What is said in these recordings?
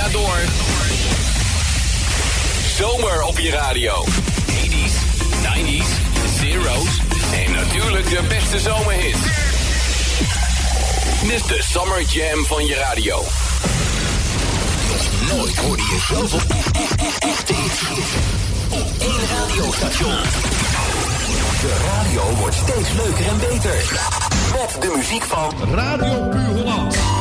Ja door. Zomer op je radio. 80s, 90s, zeros en natuurlijk de beste zomerhits. Dit de Summer Jam van je radio. Nooit hoorde je zoveel echte hits op één radiostation. De radio wordt steeds leuker en beter. Met de muziek van Radio Puur Holland.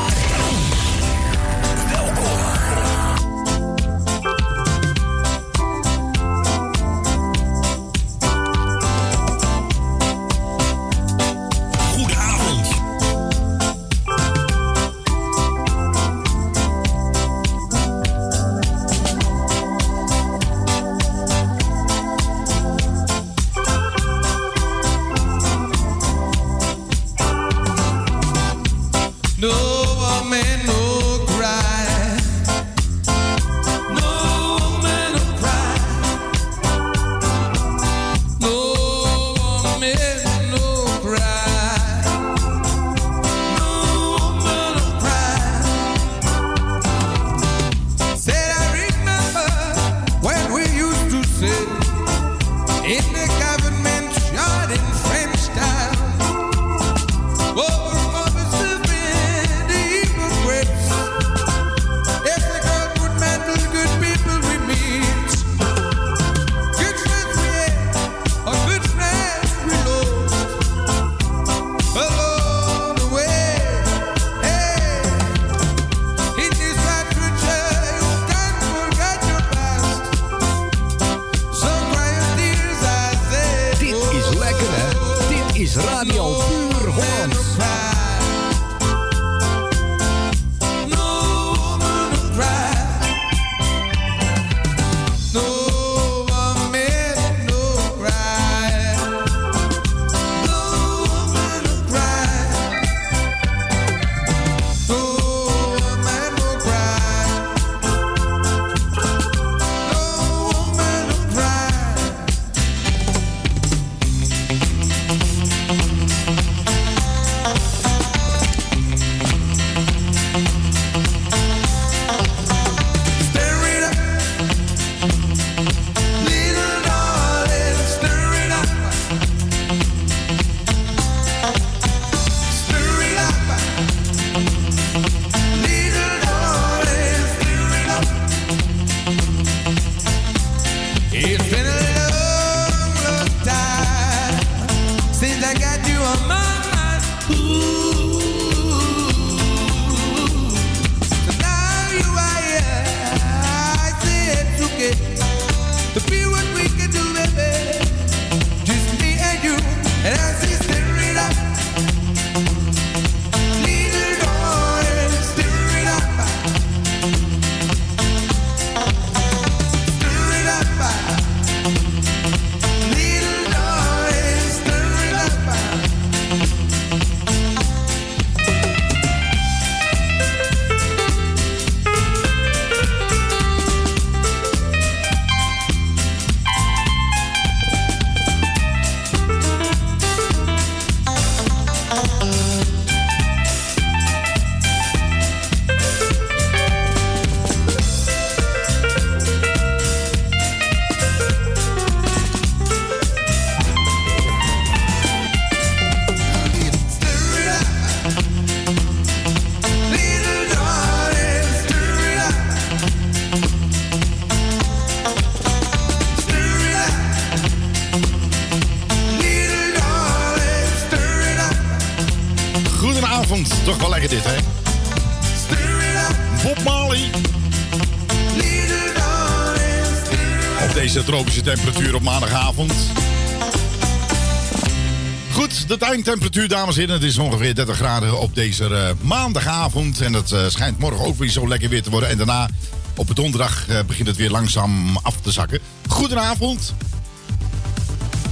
Op maandagavond. Goed, de tuintemperatuur, dames en heren. Het is ongeveer 30 graden op deze eh, maandagavond. En het eh, schijnt morgen ook weer zo lekker weer te worden. En daarna, op de donderdag, eh, begint het weer langzaam af te zakken. Goedenavond.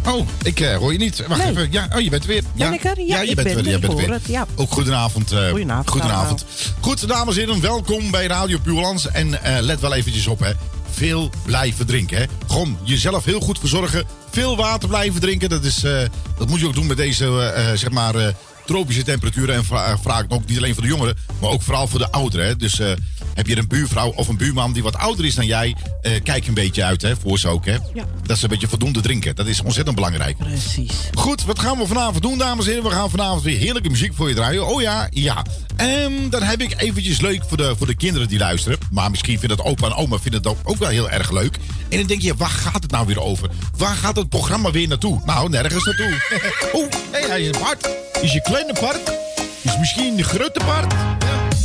Oh, ik hoor je niet. Wacht Nee. even. Ja, oh, je bent er weer. Ben ik er? Ja, je ik bent ben er. er. Je Ik bent er hoor weer. het, ja. Ook goedenavond. Goedenavond Goedenavond. Goed, dames en heren, welkom bij Radio Puurlands. En let wel eventjes op, hè. Veel blijven drinken, hè. Gewoon jezelf heel goed verzorgen. Veel water blijven drinken. Dat, is, eh, dat moet je ook doen met deze, eh, eh, zeg maar... tropische temperaturen. En vra- vraag ook niet alleen voor de jongeren, maar ook vooral voor de ouderen. Hè. Dus Heb je een buurvrouw of een buurman die wat ouder is dan jij, eh, kijk een beetje uit hè, voor ze ook. Hè? Ja. Dat ze een beetje voldoende drinken. Dat is ontzettend belangrijk. Precies. Goed, wat gaan we vanavond doen, dames en heren? We gaan vanavond weer heerlijke muziek voor je draaien. Oh ja, ja. En dan heb ik eventjes leuk voor de, voor de kinderen die luisteren. Maar misschien vinden het opa en oma vinden het ook, ook wel heel erg leuk. En dan denk je, waar gaat het nou weer over? Waar gaat het programma weer naartoe? Nou, nergens naartoe. Oeh, hé, hij is Bart. Is je kleine Bart? Is misschien de grote Bart?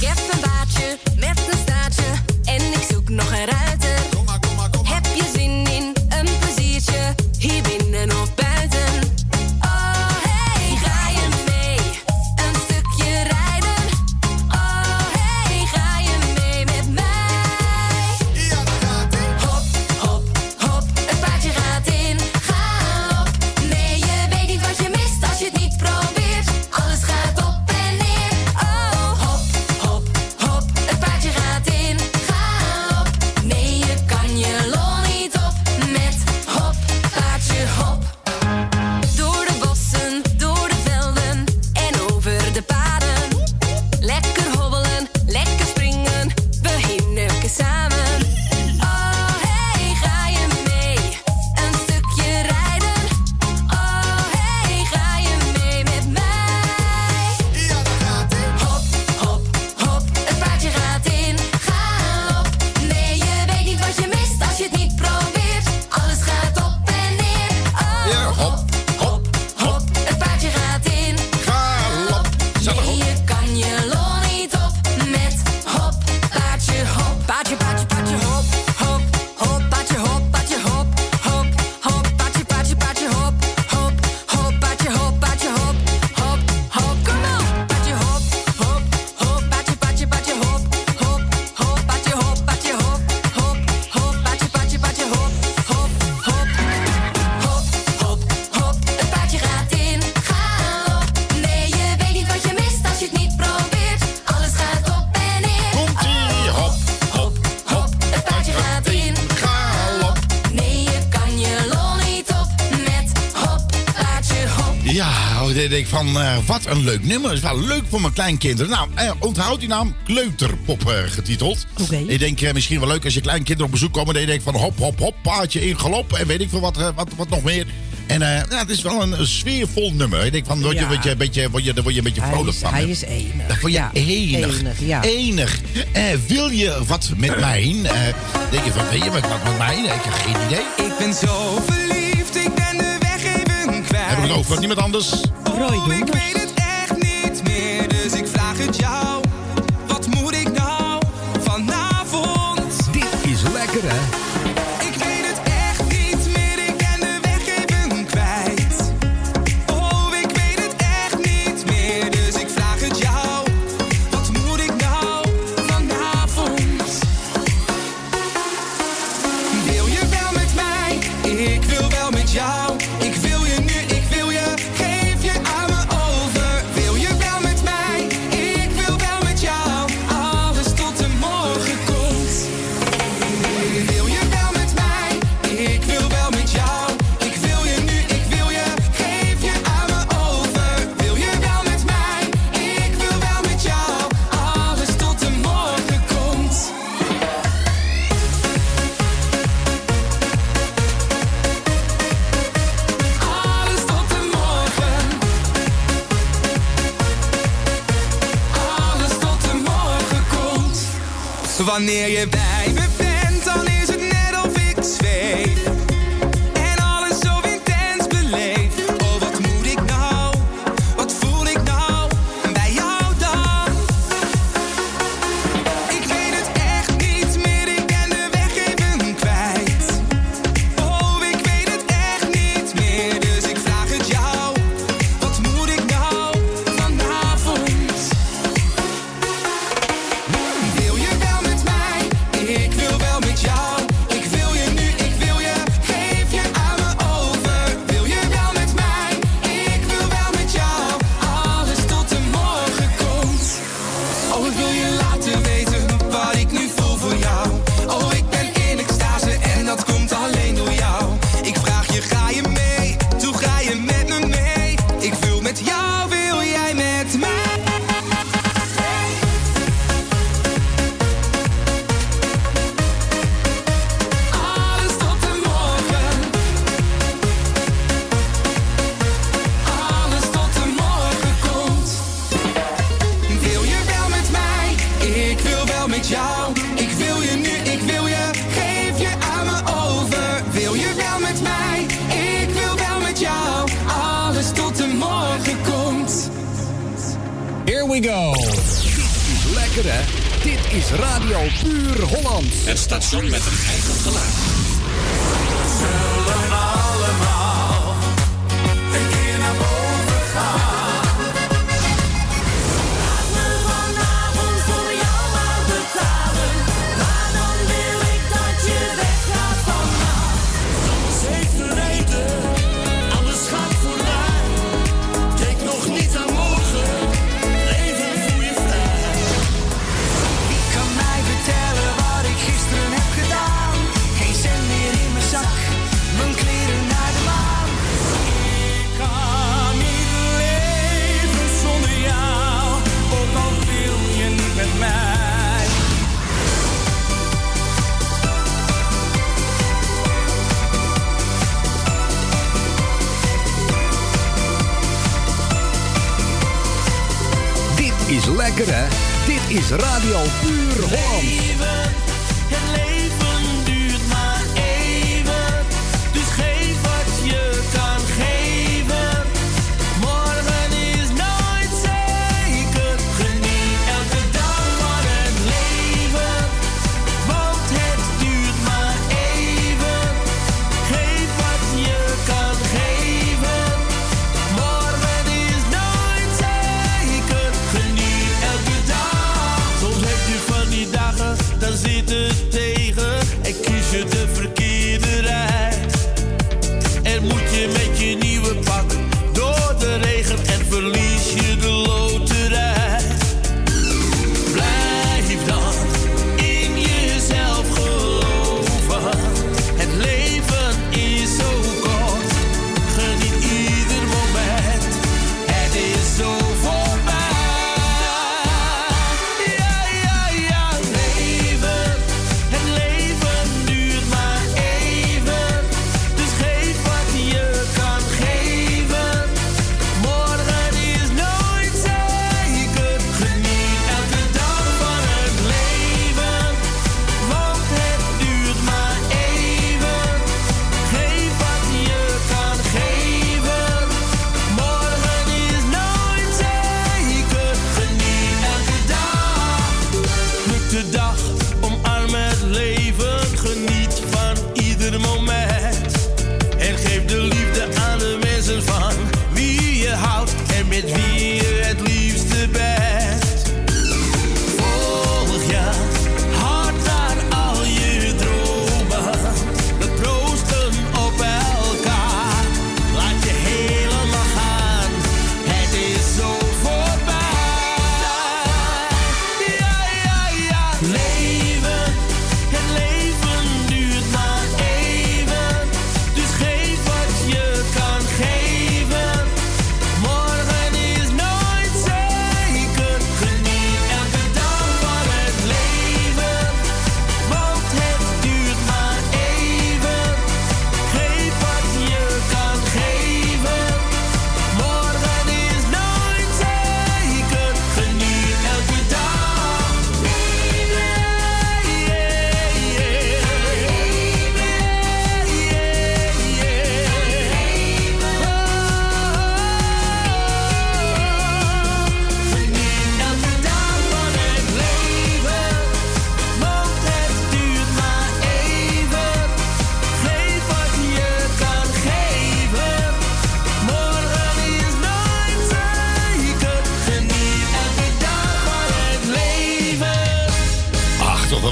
Ja. Een baardje met Ik denk van, eh, wat een leuk nummer. is wel leuk voor mijn kleinkinderen. Nou, eh, onthoud die naam Kleuterpop eh, getiteld. Oké. Ik denk eh, misschien wel leuk als je kleinkinderen op bezoek komen... dat je denkt van hop, hop, hop, paardje in galop... en weet ik veel wat, eh, wat, wat nog meer. En eh, ja, het is wel een, een sfeervol nummer. Ik denk van, word je, Ja. word je, een beetje, word je, daar word je een beetje Hij vrolijk van. hij is enig. Dat vond je Ja, enig. Enig, ja. Enig. Eh, wil je wat met mij? Eh, denk je van, weet je wat, wat met mij? Ik heb geen idee. Ik ben zo verliefd, ik ben de weg even kwijt. Hebben we het over niemand anders? Ik weet het echt niet meer, dus ik vraag het jou. Wanneer je bij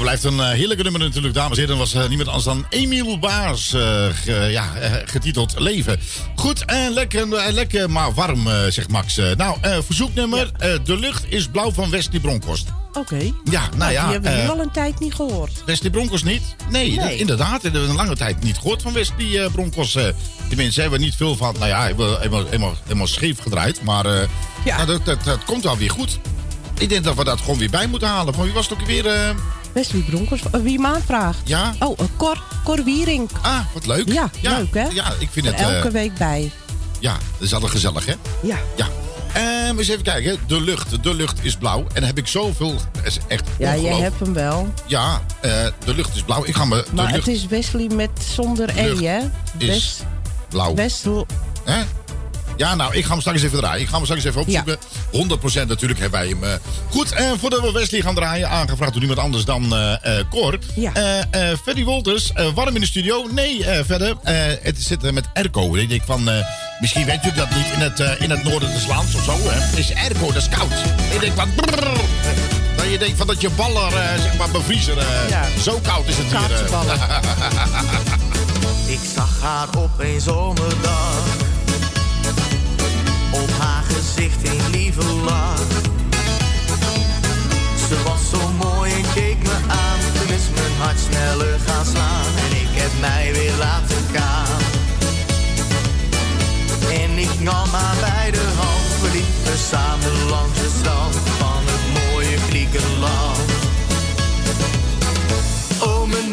blijft een eh, heerlijke nummer natuurlijk, dames en heren. was eh, niemand anders dan Emiel Baars, eh, ja, getiteld Leven. Goed en lekker, lekker maar warm, zegt Max. nou, verzoeknummer. Ja. de lucht is blauw van Wesley Bronkhorst. Oké. Ja, nou, oh, ja. Die hebben we nu al een tijd niet gehoord. Westie Bronkhorst niet? Nee, nee. inderdaad. Hebben we een lange tijd niet gehoord van Westie Bronkhorst. tenminste, hebben we niet veel van... Nou ja, helemaal, helemaal, helemaal scheef gedraaid. Maar ja. Nou, dat, dat, komt wel weer goed. Ik denk dat we dat gewoon weer bij moeten halen. Van wie was het ook weer? Wesley Bronkers. Eh, wie maanvraag? Ja. Oh, eh, Cor, Cor Wierink. Ah, wat leuk. Ja, leuk hè? Ja, ik vind het het... Elke week bij. Ja, dat is altijd gezellig hè? Ja. Ja. Um, eens even kijken. De lucht. De lucht is blauw. En heb ik zoveel... Is echt Ja, je hebt hem wel. Ja, de lucht is blauw. Ik ga me... Maar lucht... het is Wesley met zonder E, hè? Is blauw. Wesley... Hè? Ja, nou, ik ga hem straks even draaien. Ik ga hem straks even opzoeken. 100% natuurlijk hebben wij hem. Eh, goed, en voordat we Wesley gaan draaien, aangevraagd door niemand anders dan uh, Cor. Ja. Freddy Wolters, warm in de studio? Nee, verder. het zit met Erco. Ik denk van, misschien weet je dat niet in het, in het noorden des lands of zo. Hè? Is Erco, dat is koud. Ik denk van... Brrr. Dat je denkt van dat je baller uh, zeg maar bevriezen. Zo koud is het hier. Uh. ik zag haar op een zomerdag op haar gezicht een lieve lach. Ze was zo mooi en keek me aan, toen is mijn hart sneller gaan slaan en ik heb mij weer laten gaan. En ik nam haar bij de hand, we liepen samen langs de strand van het mooie Griekenland. Oh mijn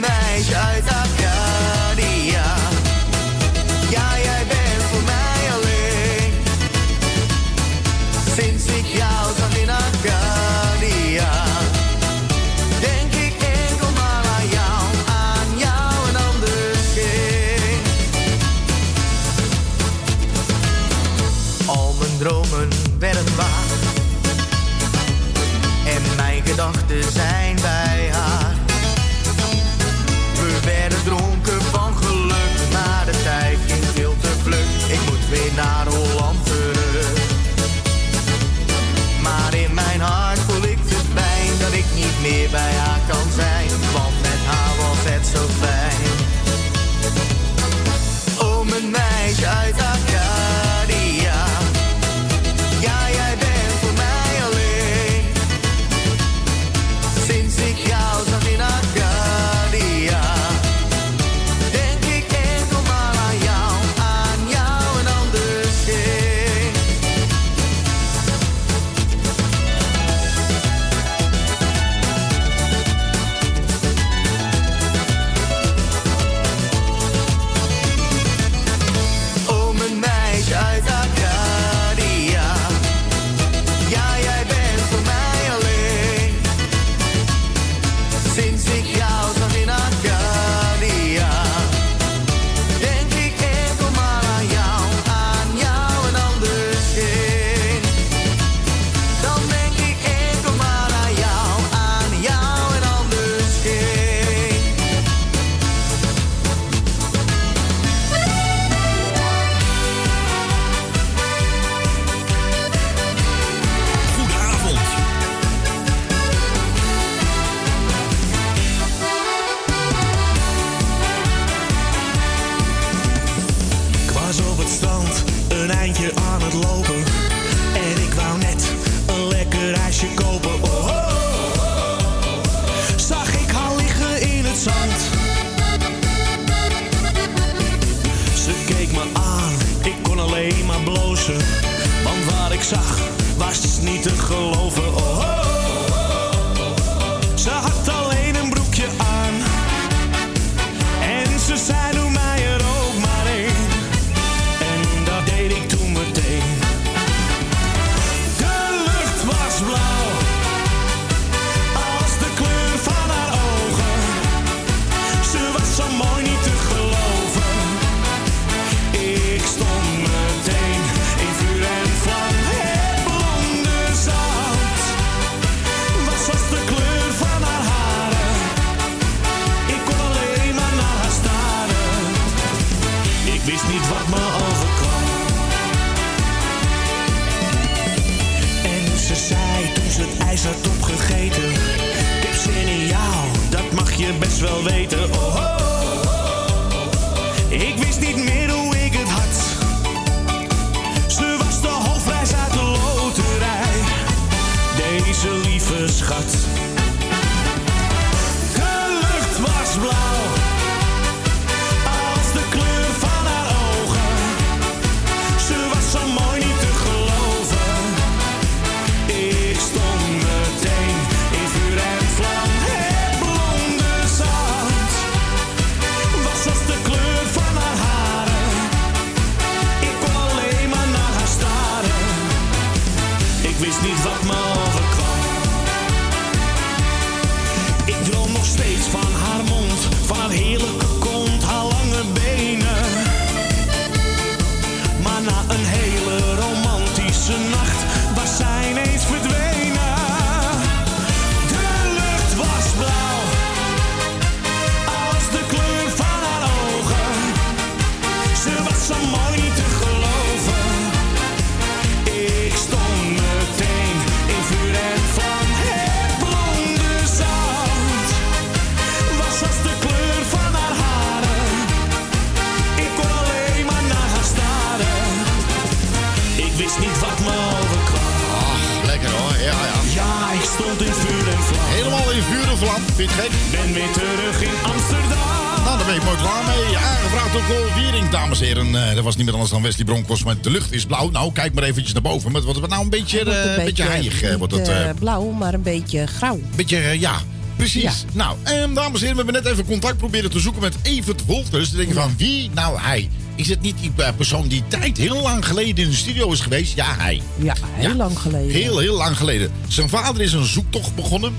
was dan Wesley Broncos, maar de lucht is blauw. Nou, kijk maar eventjes naar boven. Maar wordt het nou een beetje, eh, een beetje heilig? eh, niet, wordt het, eh, blauw, maar een beetje grauw. beetje, ja, precies. Ja. Nou, ehm, dames en heren, we hebben net even contact proberen te zoeken met Evert Wolters. Dan denk je van, wie? Nou, hij. Is het niet die persoon die tijd heel lang geleden in de studio is geweest? Ja, hij. Ja, heel Ja. lang geleden. Heel, heel lang geleden. Zijn vader is een zoektocht begonnen.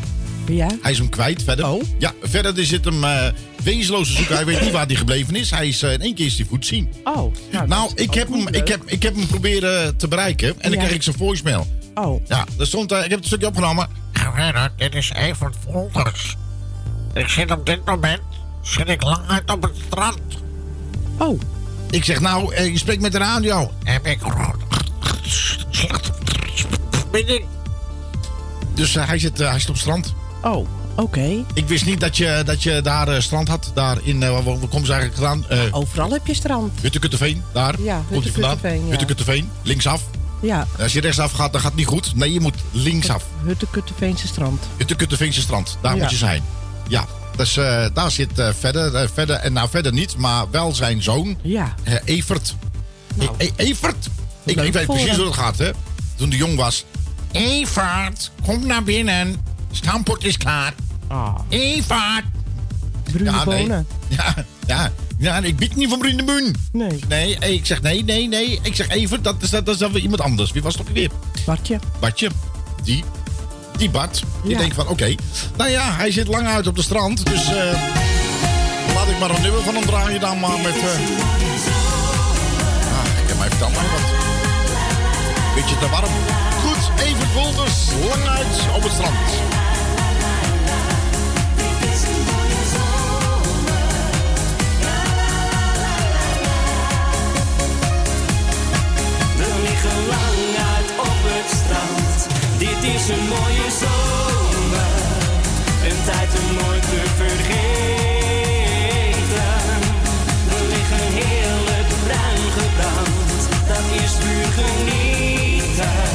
Ja. Hij is hem kwijt verder. Oh. Ja, verder het hem wezenloze zoeken. Hij weet niet waar hij gebleven is. Hij is eh, in één keer is hij voet zien. Oh. Nou, is ik heb, hem, leuk. ik, heb, ik heb hem proberen te bereiken. En dan Ja. kreeg ik zijn voicemail. Oh. Ja, daar stond, eh, ik heb het stukje opgenomen. Nou, Gerard, dit is Evert Wolters. Ik zit op dit moment zit ik lang uit op het strand. Oh. Ik zeg, nou, eh, je spreekt met de radio. Heb ik slechte verbinding. Dus hij, zit, hij zit op het strand. Oh. Oké. Ik wist niet dat je, dat je daar eh, strand had. Daar in, eh, waar, waar komen ze eigenlijk gedaan? Eh Overal heb je strand. Huttekutteveen, daar. Ja, Komt hij vandaan? Huttekutteveen, ja. Huttekutteveen, linksaf. Ja. Als je rechtsaf gaat, dan gaat het niet goed. Nee, je moet linksaf. Huttekutteveense strand. Huttekutteveense strand, daar Ja. moet je zijn. Ja, dus daar zit verder, verder, en nou verder niet, maar wel zijn zoon, Ja. Evert. Nou. E- E- Evert? Ik, weet precies hem. hoe het gaat, hè. Toen hij jong was. Evert, kom naar binnen. Stamppot is klaar. Ah. Evert. Bruine Ja, nee. bonen. Ja, ja, ja, ik bied niet van Brinde Boen. Nee. Nee, eh, ik zeg nee, nee, nee. Ik zeg Evert, dat is, dat is dan weer iemand anders. Wie was het ook weer? Bartje. Bartje. Die. Die Bart. Die Ja. denkt van, oké. Nou ja, hij zit lang uit op de strand. Dus eh, laat ik maar een nummer van hem draaien dan maar met... eh Ah, ik heb mij verteld maar wat. Beetje te warm. Goed, even Wolters. Lang uit op het strand. Lang uit op het strand. Dit is een mooie zomer. Een tijd om nooit te vergeten. We liggen heerlijk bruin gebrand. Dat is puur genieten.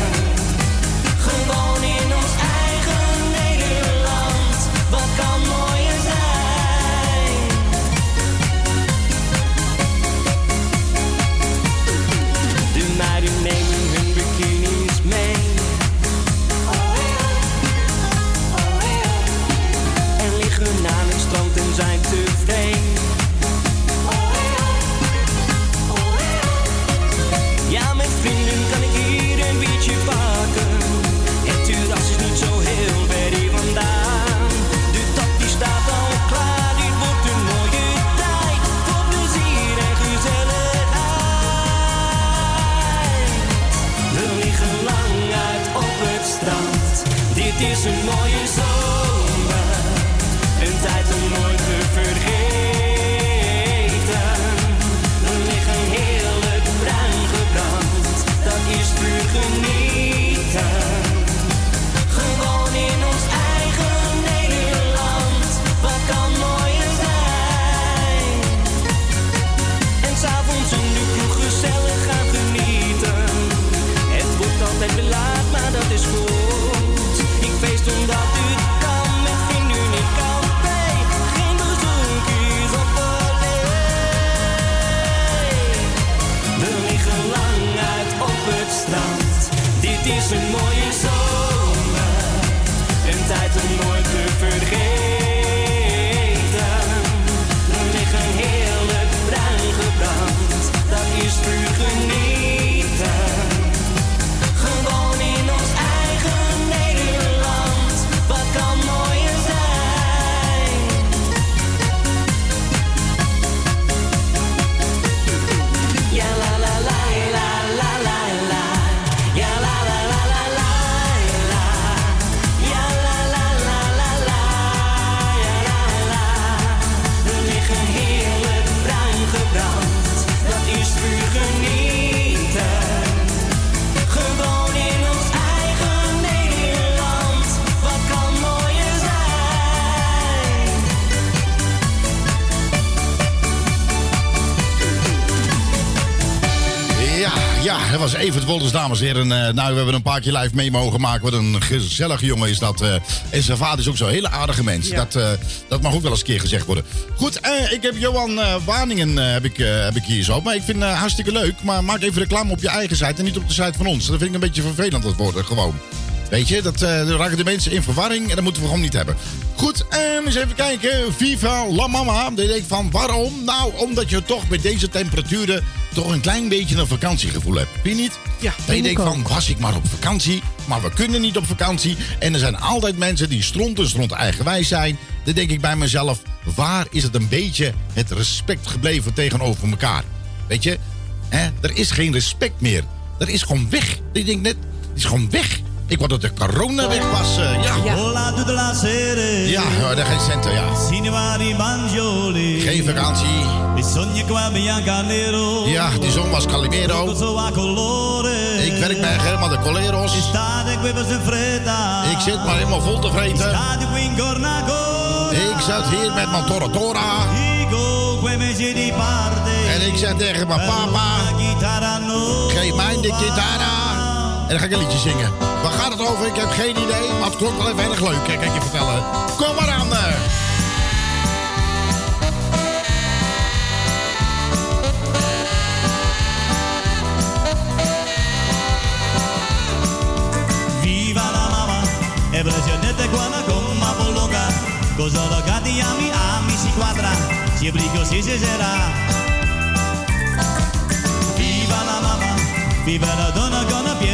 Dames en heren. Eh, nou, we hebben een paar keer live mee mogen maken. Wat een gezellige jongen is dat. eh. en zijn vader is ook zo'n hele aardige mens. Ja. Dat, eh, dat mag ook wel eens een keer gezegd worden. Goed, ik heb Johan Waningen heb ik, heb ik hier zo. Maar ik vind het hartstikke leuk. Maar maak even reclame op je eigen site en niet op de site van ons. Dat vind ik een beetje vervelend dat worden, gewoon. Weet je, dat, dan raken de mensen in verwarring en dat moeten we gewoon niet hebben. Goed, en eens even kijken. Viva la mama. Dan denk ik van, waarom? Nou, omdat je toch met deze temperaturen toch een klein beetje een vakantiegevoel hebt. Vind je niet? Ja, Dan denk ik van, was ik maar op vakantie. Maar we kunnen niet op vakantie. En er zijn altijd mensen die stront en stront eigenwijs zijn. Dan denk ik bij mezelf, waar is het een beetje het respect gebleven tegenover elkaar? Weet je, hè? er is geen respect meer. Er is gewoon weg. Ik denk net, het is gewoon weg. Ik wou dat de corona weg was. eh, ja. Ja. Ja, ja, daar geen centen, ja. Geen vakantie. Ja, die zon was Calimero. Ik werk bij helemaal de Coleros. Ik zit maar helemaal vol te vreten. Ik zat hier met mijn Tora Tora. En ik zeg tegen mijn papa, geef mij de gitara. Dan ga ik een liedje zingen. Waar gaat het over? Ik heb geen idee. Maar het klonk wel even erg leuk. Kijk, ik je vertellen. Kom maar aan. eh. Viva la mamma E presente quando con ma polonga Cosa lo gatti ami ami si quadra Si obligo si si sarà Viva la mamma Viva la donna con la pierra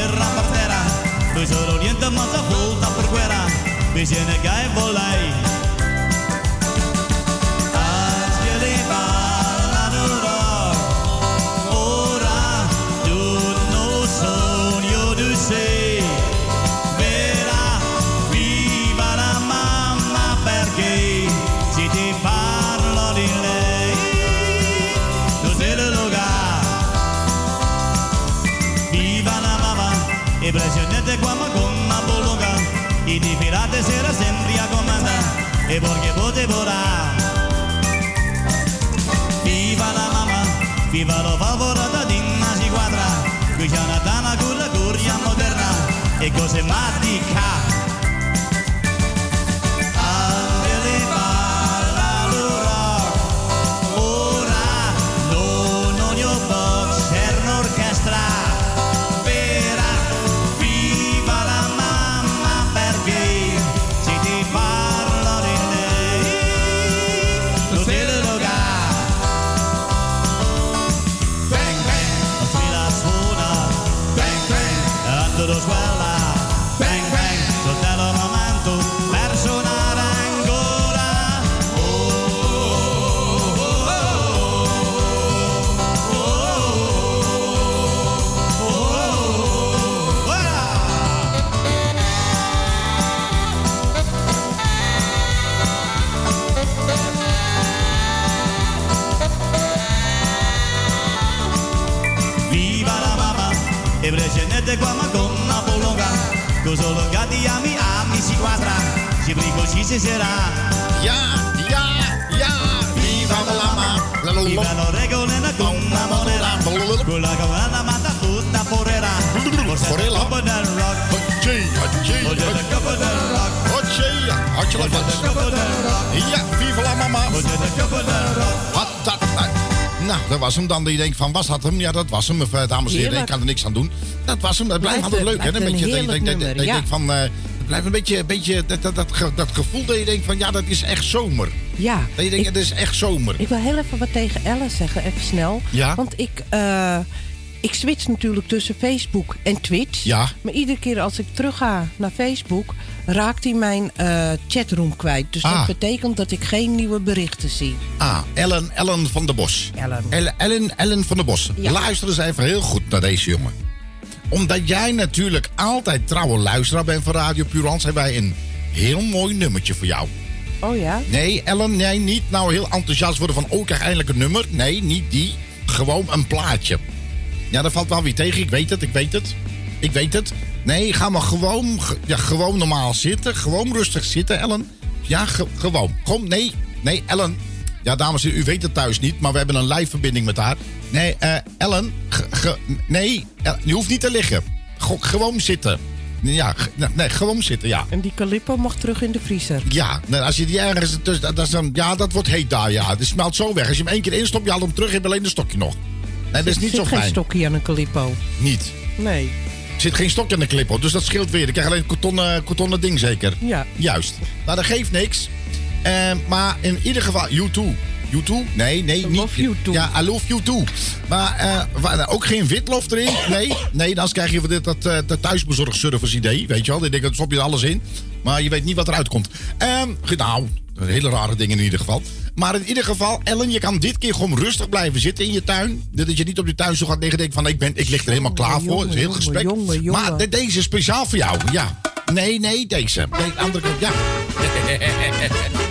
现在该我来。Perché potevo Viva la mamma, viva lo favorata di una quadra, qui c'è una dana con la curia moderna e cose matica. Was hem dan. Die denkt van, was dat hem? Ja, dat was hem, eh, dames en heren. Ik kan er niks aan doen. Dat was hem. Het blijft altijd leuk, hè? een dat je denkt- dat- dat je denkt van... het blijft een beetje, beetje dat, dat, dat, ge- dat gevoel dat je denkt van, ja, dat is echt zomer. Ja. Dat je denkt, Ik- is echt zomer. Ik wil heel even wat tegen Ellen zeggen, even snel. Ja? Want ik, eh, ik switch natuurlijk tussen Facebook en Twitch. Ja. Maar iedere keer als ik terug ga naar Facebook, raakt hij mijn eh, chatroom kwijt. Dus Ah. dat betekent dat ik geen nieuwe berichten zie. Ah, Ellen, Ellen van der Bos. Ellen. Ellen, Ellen, Ellen van der Bos. Ja. Luister eens even heel goed naar deze jongen. Omdat jij natuurlijk altijd trouwe luisteraar bent van Radio Purans... hebben wij een heel mooi nummertje voor jou. Oh ja? Nee, Ellen, nee, niet nou heel enthousiast worden van... oh, ik krijg eindelijk een nummer. Nee, niet die. Gewoon een plaatje. Ja, dat valt wel weer tegen. Ik weet het, ik weet het. Ik weet het. Nee, ga maar gewoon, ge- ja, gewoon normaal zitten. Gewoon rustig zitten, Ellen. Ja, ge- gewoon. Gewoon, nee, nee, Ellen. Ja, dames en heren, u weet het thuis niet, maar we hebben een live verbinding met haar. Nee, eh, Ellen, nee, El- je hoeft niet te liggen. Go- gewoon zitten. Ja, nee, gewoon zitten, ja. En die Calippo mag terug in de vriezer. Ja, als je die ergens tussen, dat, is dan, ja, dat wordt heet daar, ja. Het smelt zo weg. Als je hem één keer instopt, je haalt hem terug, je alleen een stokje nog. Nee, dat is niet Er zo zit geen fijn. stokje aan een Calippo. Niet. Nee. Er zit geen stokje aan de clip op, dus dat scheelt weer. Ik krijg alleen een kartonnen, kartonnen ding zeker. Ja. Juist. Nou, dat geeft niks. Eh, maar in ieder geval, U2. U2? Nee, nee, niet. love you too. Ja, I love you too. Maar eh, wa- nou, ook geen witlof erin. Nee, nee, dan krijg je dit, dat, eh, dat thuisbezorgd service idee. Weet je wel, ik denk, dan stop je er alles in. Maar je weet niet wat eruit komt. Ehm, goed, nou, hele rare dingen in ieder geval. Maar in ieder geval, Ellen, je kan dit keer gewoon rustig blijven zitten in je tuin. Dat je niet op je tuinstoel gaat liggen en denkt van, ik, ben, ik lig er helemaal klaar voor. Het is een heel gesprek. jongen, jongen. Maar de- deze is speciaal voor jou, ja. Nee, nee, deze. Nee, andere kant, ja.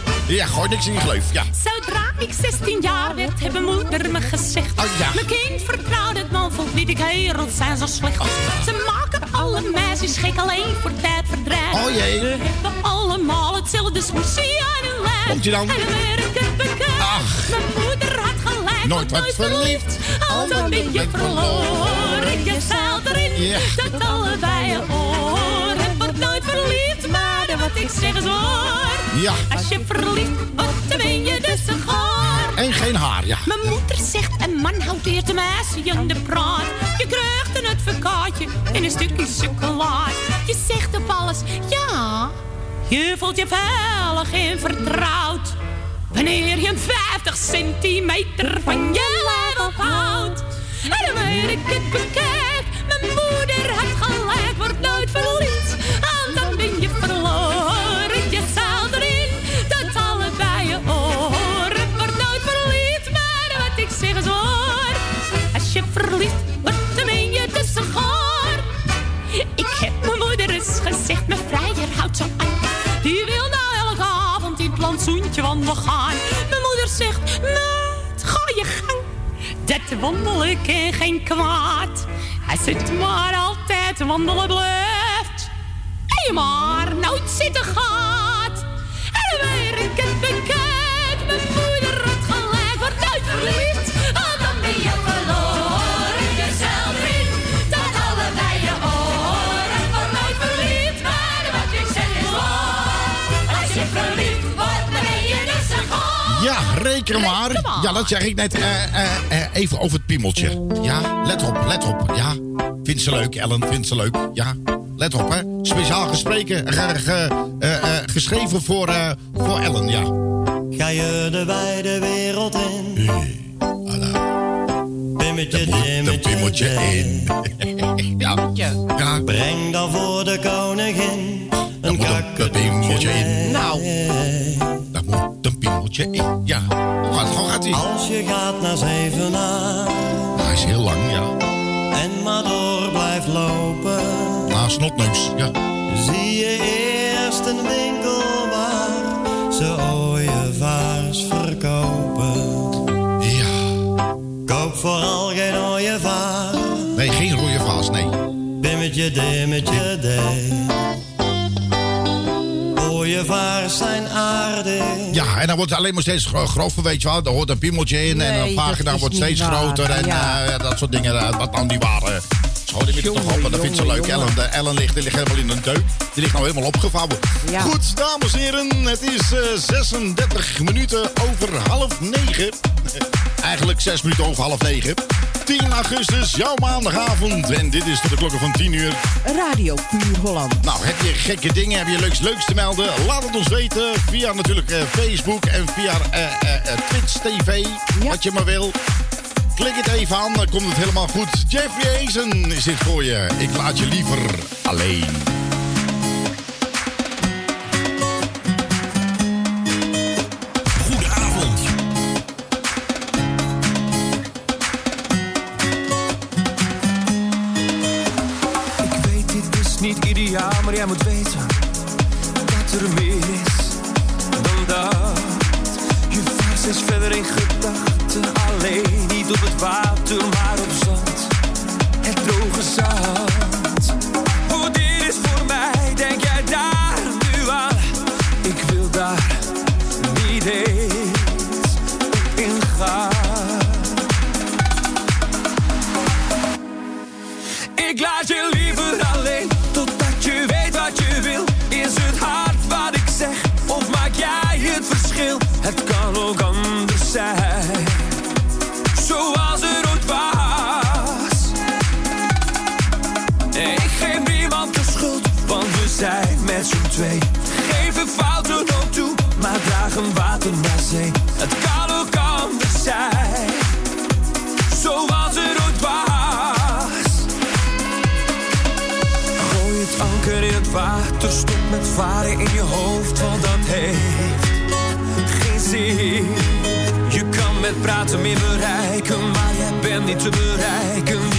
Ja, gooi niks in je gleuf, ja. Zodra ik 16 jaar werd, hebben moeder me gezegd. Oh, ja. Mijn kind vertrouwde het man, vond niet ik wereld zijn zo slecht. Ze maken alle meisjes gek alleen voor tijdverdrijf. Oh, jee. We hebben allemaal hetzelfde smoesie aan hun lijf. Komt-ie dan? En werken bekend. Ach. Mijn moeder had gelijk, Nooit verliefd. Al dan ben je verloren. Je zeilt erin, Ja. dat allebei je oren. Wordt nooit verliefd, wat ik zeg is waar. Ja. Als je verliefd wordt, dan ben je dus een gaar. En geen haar, ja. Mijn moeder zegt, een man houdt eerst een meisje in de praat. Je krijgt een advocaatje en een stukje chocolade. Je zegt op alles, ja. Je voelt je veilig en vertrouwd. Wanneer je een 50 centimeter van je wandelen kan geen kwaad. Als het maar altijd wandelen blijft. En je maar nooit zitten gaat. Ja, reken maar. Ja, dat zeg ik net. Eh, eh, eh, even over het piemeltje. Ja, let op, let op. Ja, vindt ze leuk, Ellen, vindt ze leuk. Ja, let op, hè. Speciaal gespreken, ge- ge- eh, eh, geschreven voor, eh, voor Ellen, ja. Ga je de wijde wereld in? Pimmetje, dimmetje, piemeltje in. ja, ja. Breng dan voor de koningin een piemeltje in. Nou. Ja, gaat, hoe gaat ie? Als je gaat naar Zevenaar Hij is heel lang, ja. en maar door blijft lopen, Na snotneus, ja. zie je eerst een winkel waar ze ooievaars verkopen. Ja. Koop vooral geen ooievaar, Nee, geen rode vaas, nee. bimmetje, dimmetje, dee. Ooievaars zijn aardig. Ja, en dan wordt het alleen maar steeds gro- grover, weet je wel. Er hoort een piemeltje in en een pagina wordt steeds waar. groter. En Ja. eh, dat soort dingen, eh, wat nou niet waren. Schoon die toch op, en dat vindt ze leuk. jongen. Ellen, de Ellen ligt, die ligt helemaal in een deuk. Die ligt nou helemaal opgevouwen. Ja. Goed, dames en heren, het is eh, 36 minuten over half negen. Eigenlijk 6 minuten over half negen. 10 augustus, jouw maandagavond. En dit is tot de klokken van 10 uur. Radio Puur Holland. Nou, heb je gekke dingen, heb je leuks, leuks te melden? Laat het ons weten via natuurlijk eh, Facebook en via eh, Twitch TV, Ja. wat je maar wil. Klik het even aan, dan komt het helemaal goed. Jeffrey Hazen is dit voor je. Ik laat je liever alleen. Jij moet weten dat er meer is dan dat. Je vaart steeds verder in gedachten, alleen niet op het water, maar twee. Geven fouten ook toe, maar dragen water naar zee. Het kan ook anders zijn, zoals er ooit was. Gooi het anker in het water, stop met varen in je hoofd, want dat heeft geen zin. Je kan met praten meer bereiken, maar jij bent niet te bereiken.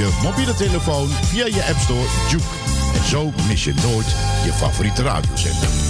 je mobiele telefoon via je App Store Juke. En zo mis je nooit je favoriete radiozender.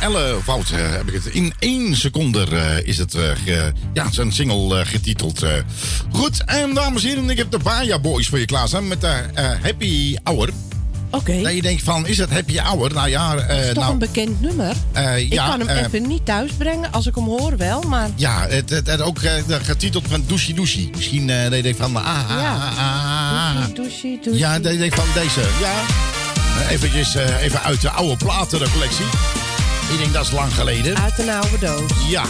Elle Wouter eh, heb ik het in één seconde uh, is het uh, ge, ja, zijn single uh, getiteld. Goed, en dames en heren, ik heb de Baja Boys voor je klaarstaan met de Happy Hour. Oké. Okay. Dat je denkt van, is het Happy Hour? Nou ja... Uh, het is toch nou, een bekend nummer? Uh, ik kan hem even niet thuisbrengen, als ik hem hoor wel, maar... Ja, het, het, ook getiteld van Douchy Douchy. Misschien dat je denkt van... Ah, ah, ja. ah, ah, Douchy Douchy. Ja, dat je denkt van deze. Ja. eventjes even uit de oude platencollectie. Ik denk dat is lang geleden. Uit een oude doos. Ja.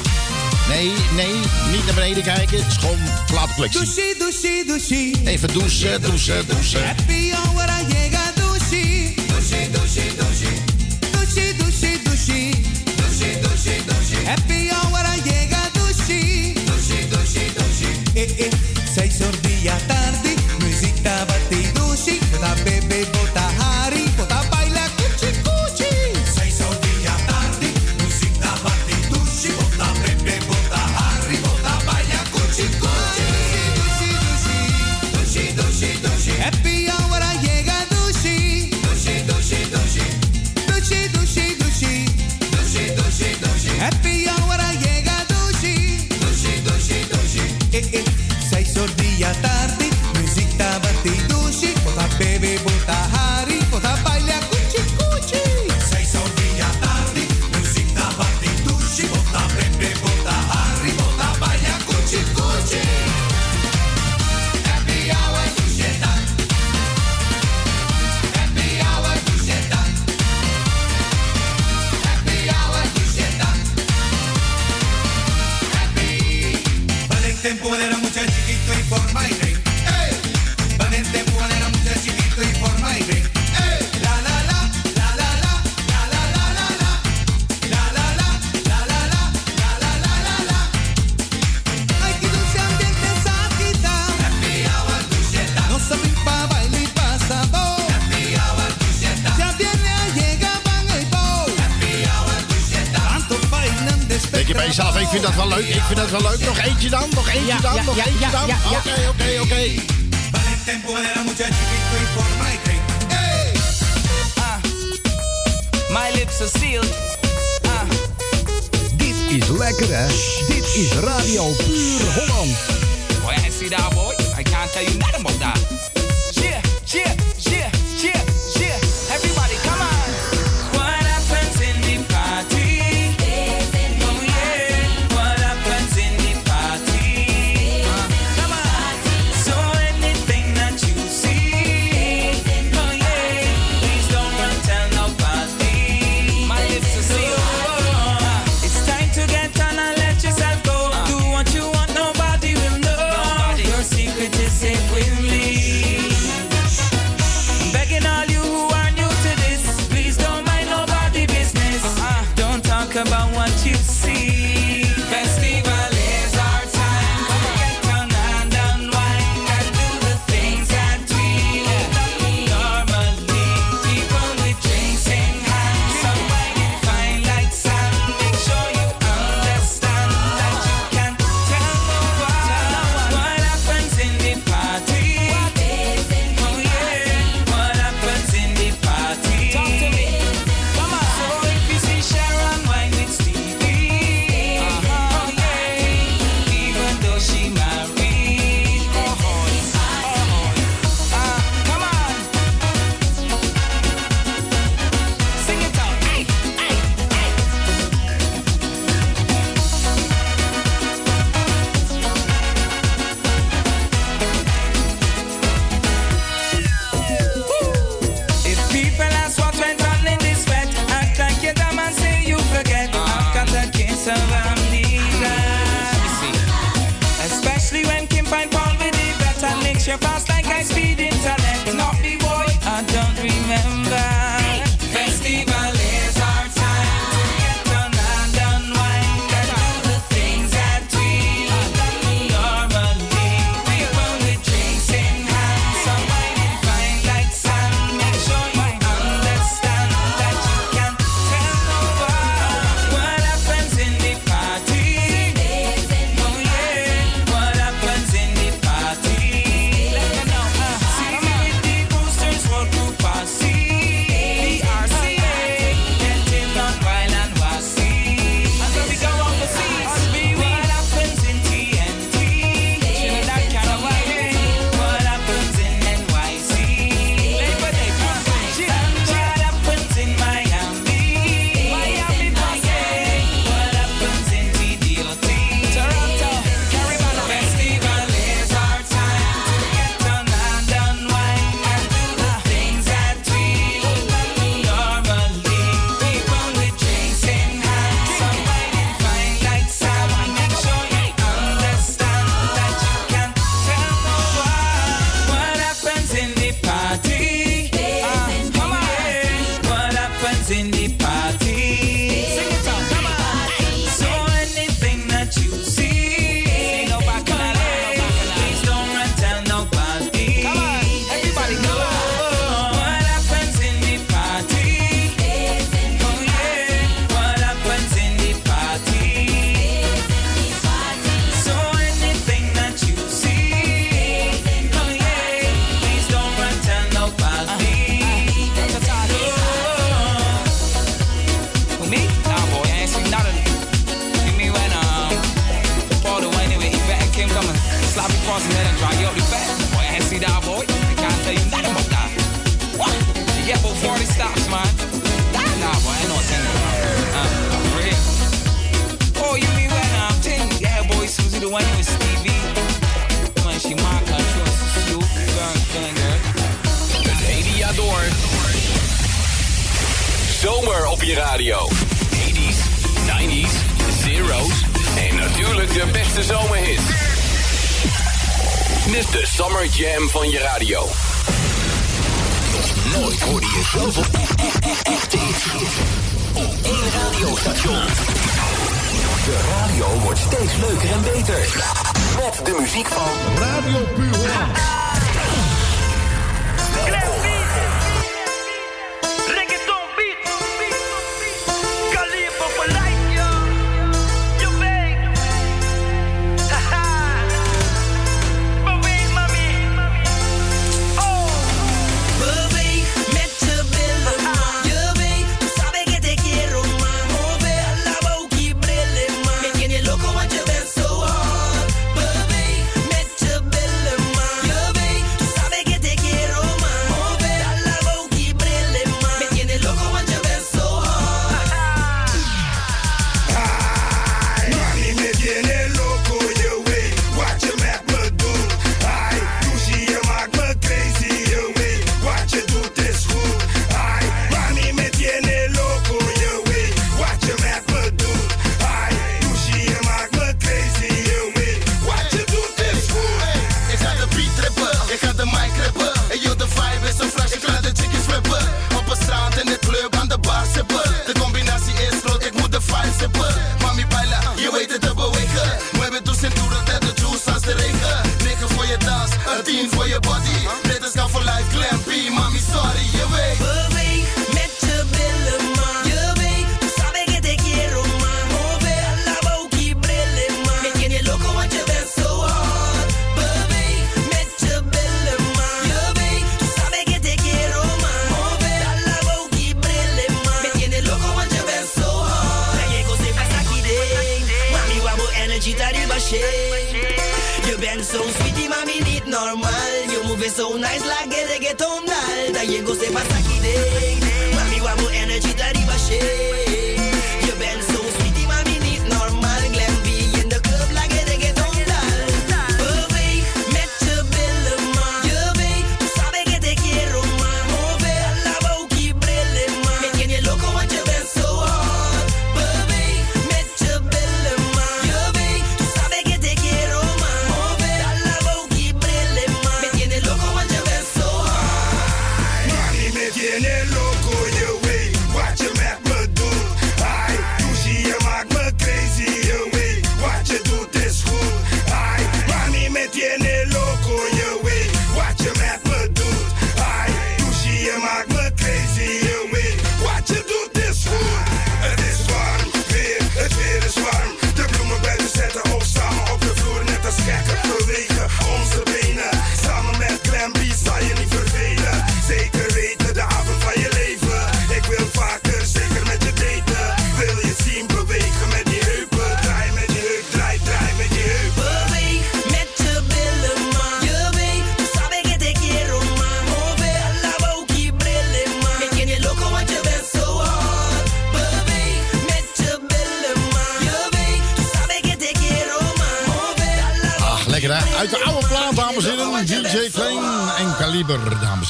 Nee, nee, niet naar beneden kijken. Het is gewoon plaatcollectie. Douche, douche, douche. Even douchen, douchen, douchen. Happy hour llega douche. Douche, douche, douche. Douche, douche, douche. Douche, douche, douche. Happy hour llega douche. Douche, douche, douche. Eh, eh, seis horas tarde. Music, tabate y douche. La bebé, your fast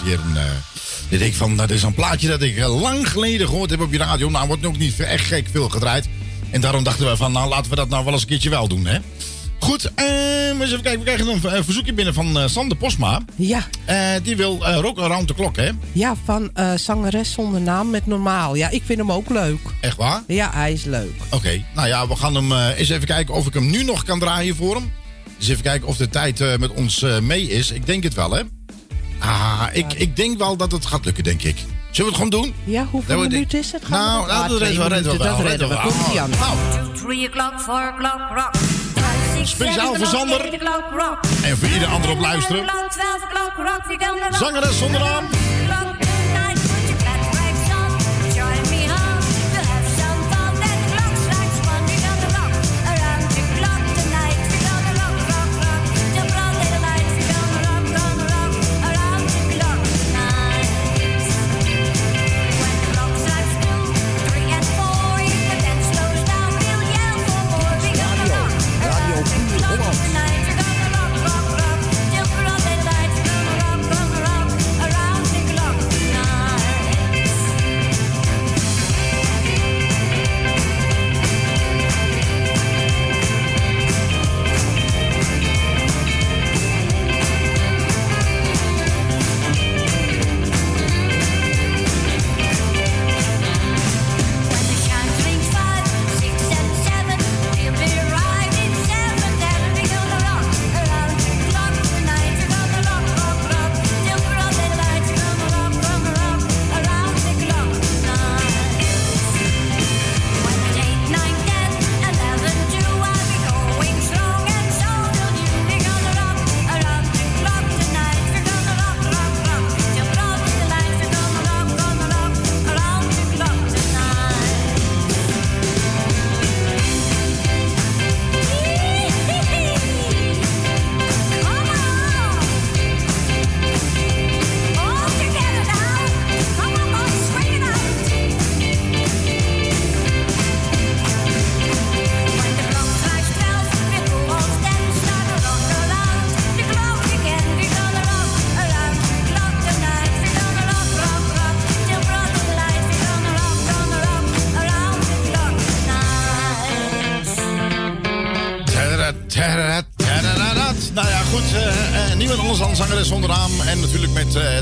heren. Eh, ik denk van, dat is een plaatje dat ik eh, lang geleden gehoord heb op je radio. Nou, wordt nog niet echt gek veel gedraaid. En daarom dachten we van, nou, laten we dat nou wel eens een keertje wel doen, hè. Goed, eh, eens even kijken. We krijgen een eh, verzoekje binnen van Sander Posma. Ja. Die wil Rock Around the Clock, hè? Ja, van zangeres zonder naam met normaal. Ja, ik vind hem ook leuk. Echt waar? Ja, hij is leuk. Oké, nou ja, we gaan hem eens even kijken of ik hem nu nog kan draaien voor hem. Dus even kijken of de tijd met ons mee is. Ik denk het wel, hè? Ah, ik, ik denk wel dat het gaat lukken, denk ik. Zullen we het gewoon doen? Ja, hoeveel Nou, minuten is het? Gaan Nou, we- nou, Ah, dat redden we, redden we minuten, wel, Dat redden we. redden we Komt ie aan. Nou. Speciaal voor Sander. Rock. En voor ieder ander op luisteren. We. Zangeres zonder naam.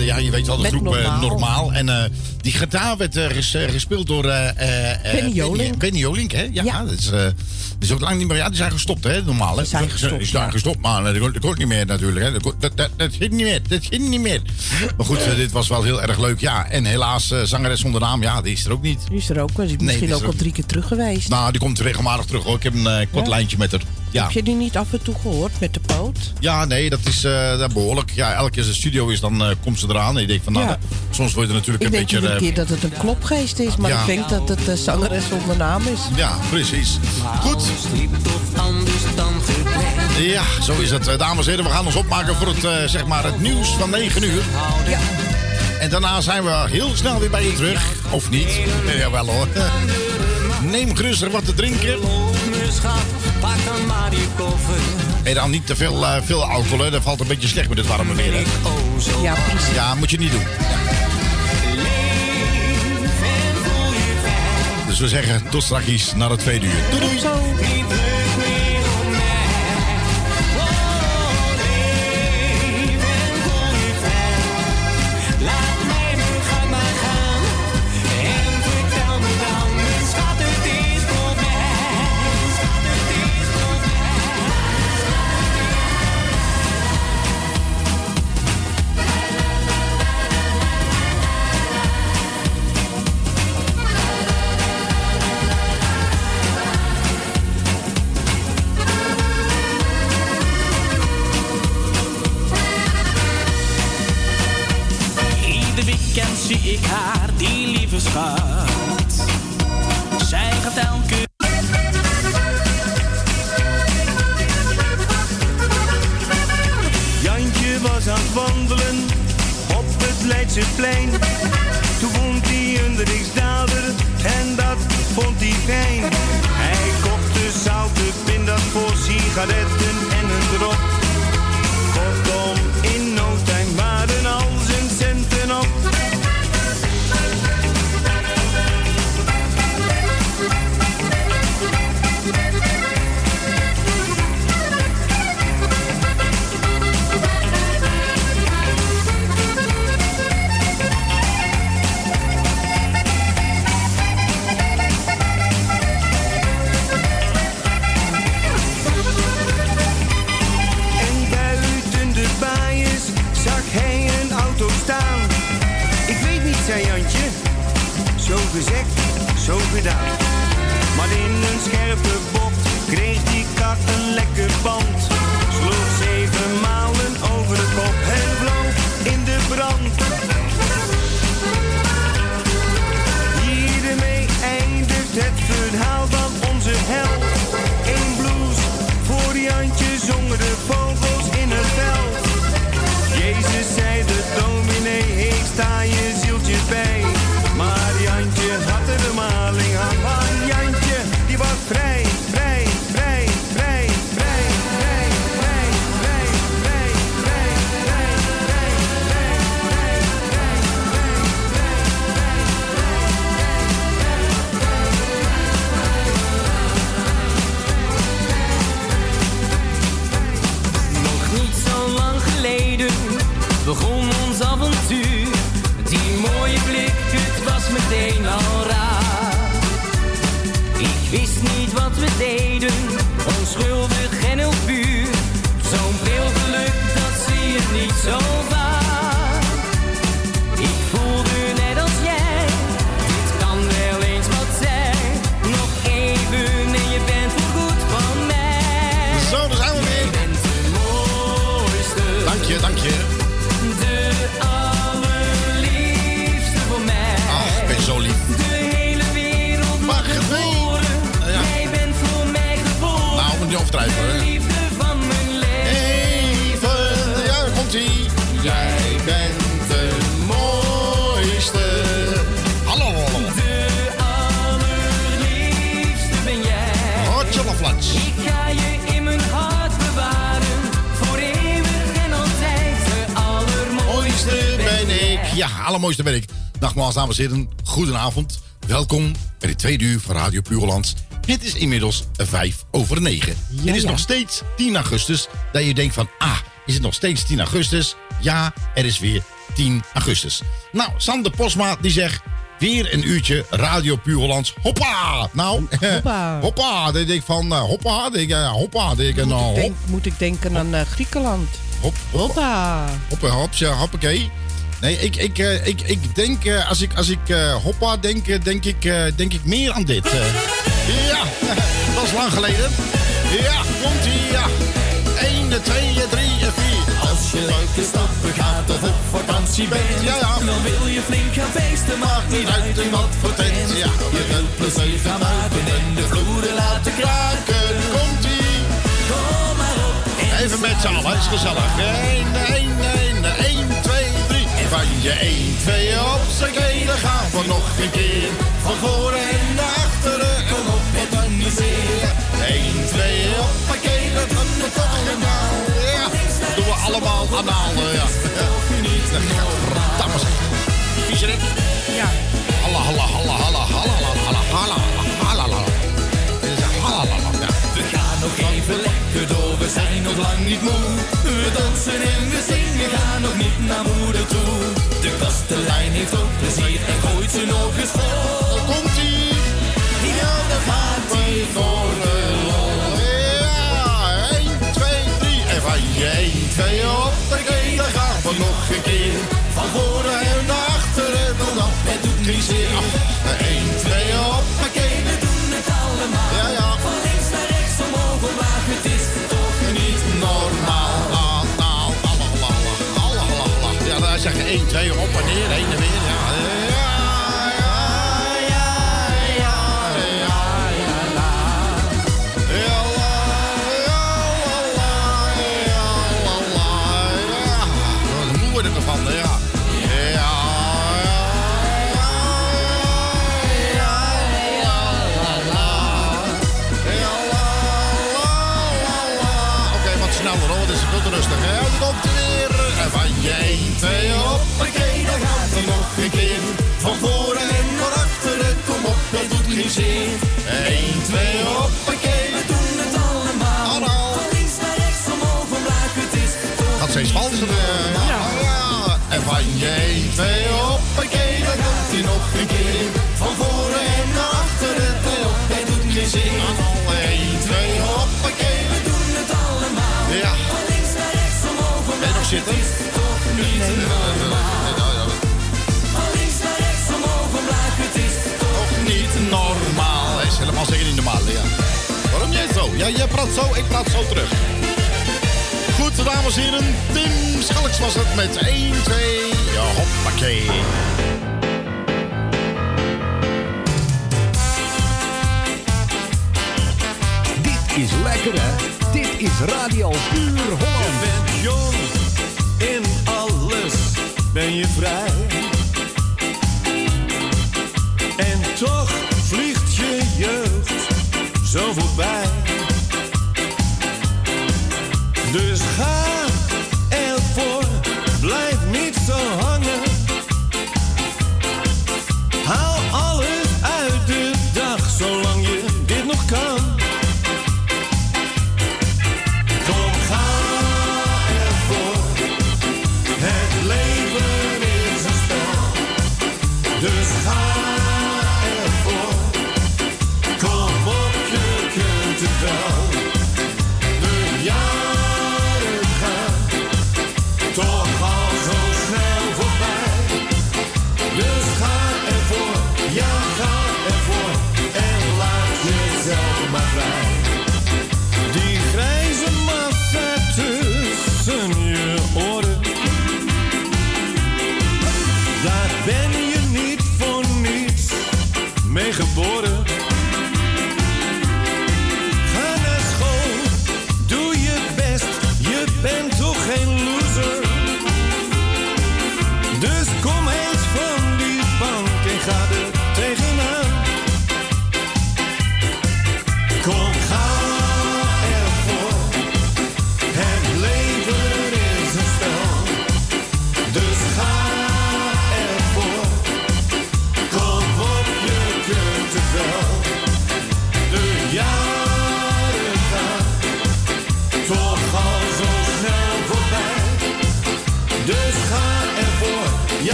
De, ja, je weet wel, de Met groep eh, Normaal. Normaal. En eh, die gitaar werd eh, ges- gespeeld door... Benny Jolink. Benny Jolink, hè? Ja, dat is, dat is ook lang niet meer... Ja, die zijn gestopt, hè? Normaal, hè? Die zijn gestopt, Die zijn gestopt, maar dat kon niet meer natuurlijk, hè? Dat, dat, dat, dat ging niet meer. Dat ging niet meer. Maar goed, dit was wel heel erg leuk. Ja, en helaas, zangeres zonder naam, ja, die is er ook niet. Die is er ook. Die is misschien is ook al drie keer terug geweest. Nou, die komt regelmatig terug, hoor. Ik heb een kort Ja? lijntje met haar. Ja. Heb je die niet af en toe gehoord met de Ja, nee, dat is eh, dat behoorlijk. Ja, elke keer als de studio is, dan eh, komt ze eraan. En ik denk van, nou, Ja. soms word je natuurlijk Ik een denk beetje... iedere eh, keer dat het een klopgeest is, maar Ja. ik denk dat het de zangeres zonder naam is. ja, precies. Goed. Ja, zo is het. Dames en heren, we gaan ons opmaken voor het, eh, zeg maar het nieuws van 9 uur. Ja. En daarna zijn we heel snel weer bij je terug. Of niet? Eh, Jawel hoor. Neem gerust wat te drinken. Pak dan maar die koffer. En dan niet te veel, eh, veel alcohol, hè. Dat valt een beetje slecht met dit warme weer, hè. Ja, precies. Ja, moet je niet doen. Dus we zeggen tot straks naar het tweede uur. Doei doei. Zij gaat elke... Jantje was aan het wandelen op het Leidseplein. Toen vond hij een riksdaalder en dat vond hij fijn. Hij kocht de zoute pindas voor sigaretten en een drop. Gezegd, zo gedaan. Maar in een scherpe bocht kreeg die kat een lekker band. Sloeg zeven malen over de kop en vloog in de brand. Allermooiste ik. Nogmaals, dames en heren, goedenavond. Welkom bij de tweede uur van Radio Pureland. Het is inmiddels vijf over negen. het is ja. nog steeds 10 augustus. Dat je denkt van, ah, is het nog steeds 10 augustus? Ja, er is weer 10 augustus. Nou, Sander Posma die zegt... Weer een uurtje Radio Purelands. Hoppa! Nou, Hoppa. hoppa. Dan denk ik van, eh, hoppa. Denk ik, eh, hoppa. Denk ik, nou, hop. Denk, moet ik denken aan eh, Griekenland. Hop, Hoppa. Hoppa, hopsja, hoppakee. Nee, ik, ik, eh, ik, ik denk, eh, als ik, als ik eh, hoppa denk, denk ik, denk ik meer aan dit. ja, dat is lang geleden. Ja, komt ie, ja. 1, 2, 3, 4. Als je leuke stappen gaat of op vakantie bent, Ja, ja. dan wil je flink gaan feesten, maakt niet uit in wat voor tent. Ja, je wilt plezier gaan maken en de vloeren laten kraken. Komt ie. Kom maar op. Even met z'n allen, is gezellig. 1, 1, 1, 1, 2, 3. Van je 1, 2 op z'n kelen gaan we nog een keer. Van voren en naar achteren, kom op, het organiseren. 1, 2 op z'n kelen, we toch allemaal. Ja, dat doen we allemaal anaal, ja. Dames en heren. Ja. Halla, halla, halla, halla, halla, halla, halla, halla, halla. Dit is een halla, halla. We gaan nog even lekker door, we zijn nog lang niet moe. We dansen en we zingen, gaan nog niet naar moeder toe. De kastelein heeft ook plezier en gooit ze nog eens vol. Komt ie. Ja, daar gaat hij voor de lol. Ja, 1, 2, 3. En van je 1, 2 op de kelen gaan we nog een keer. Van voren en naar achteren, dan op, het doet niet zeer. zeggen 1, 2, op en neer, heen en weer. Ja, eh. Ja, jij praat zo, ik praat zo terug. Goed, dames en heren. Tim Schalks was het met 1, 2, ja, hoppakee. Dit is lekker hè. Dit is Radio Puur Holland. Je bent jong, in alles ben je vrij. En toch zo voorbij. Dus ga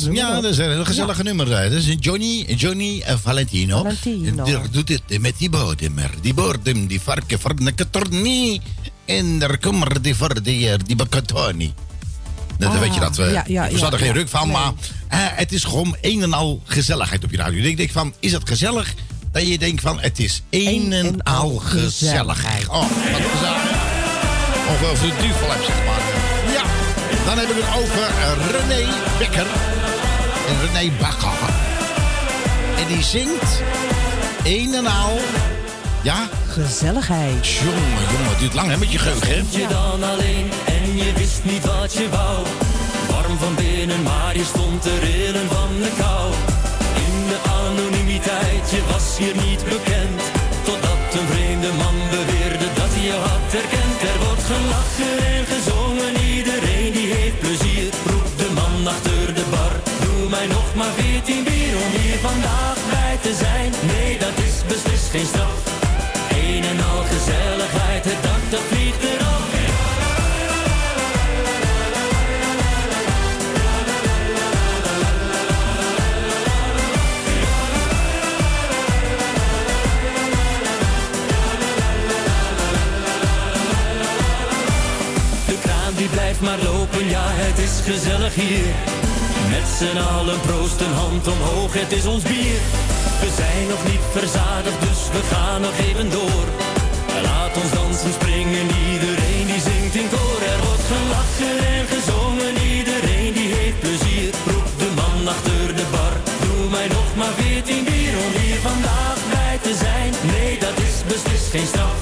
Goed, ja, dat is een gezellige nummer. Dat is Johnny, Johnny en Valentino. Valentino. Die doet het met die bodem. er. Die bodem, die varken voor de katornie. En daar komt er die voor die, die bakatoni. Dan Ah, weet je dat. We, ja, ja, we ja, hadden geen ruk van, Nee. maar eh, het is gewoon een en al gezelligheid op je radio. Ik denk van, is het gezellig? Dat je denkt van, het is een en al gezellig. Oh, wat gezellig. Of of de duvel heb, zeg maar. Ja, dan heb ik het over eh, René Bekker. En René Bakker. En die zingt een en al... Ja? Gezelligheid. Jongen, jongen, het duurt lang hè, met je geheugen, hè? Je dan alleen en je wist niet wat je wou. Warm van binnen, maar je stond te rillen van de kou. In de anonimiteit, je was hier niet bekend. Totdat een vreemde man beweerde dat hij je had herkend. Er wordt gelachen maar veertien bier om hier vandaag bij te zijn. Nee, dat is beslist geen straf. Een en al gezelligheid, het dak dat vliegt eraf. De kraan die blijft maar lopen, ja het is gezellig hier. Met z'n allen proost een hand omhoog, het is ons bier. We zijn nog niet verzadigd, dus we gaan nog even door. Laat ons dansen, springen, iedereen die zingt in koor. Er wordt gelachen en gezongen, iedereen die heeft plezier. Roept de man achter de bar, doe mij nog maar veertien bier om hier vandaag bij te zijn. Nee, dat is beslist geen straf.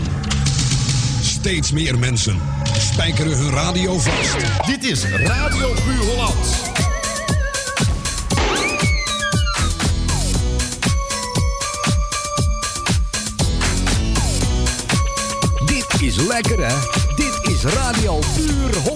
Steeds meer mensen spijkeren hun radio vast. Dit is Radio Puur Hollands. Dit is lekker hè? Dit is Radio Puur Holland.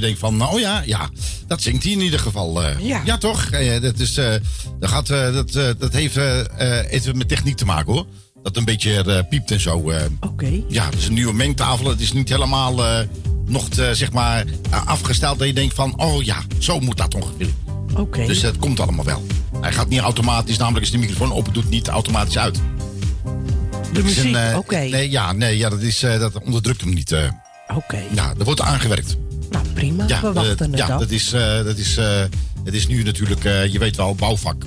Je denkt van, nou ja, ja, dat zingt hij in ieder geval. eh. Ja. toch? Eh, dat, is, eh, dat, gaat, dat, dat heeft even met techniek te maken hoor. Dat een beetje piept en zo. Oké. Ja, het is een nieuwe mengtafel. Het is niet helemaal nog te, zeg maar, afgesteld dat je denkt van, oh ja, zo moet dat ongeveer. Oké. Dus dat komt allemaal wel. Hij gaat niet automatisch, namelijk als de microfoon open doet, niet automatisch uit. De muziek, oké. Nee, ja, nee, ja, dat, is, dat onderdrukt hem niet. Oké. Ja, er wordt aangewerkt. Prima. Ja, we wachten eh, het ja af. dat is, eh, dat is, eh, het is nu natuurlijk, je weet wel, bouwvak.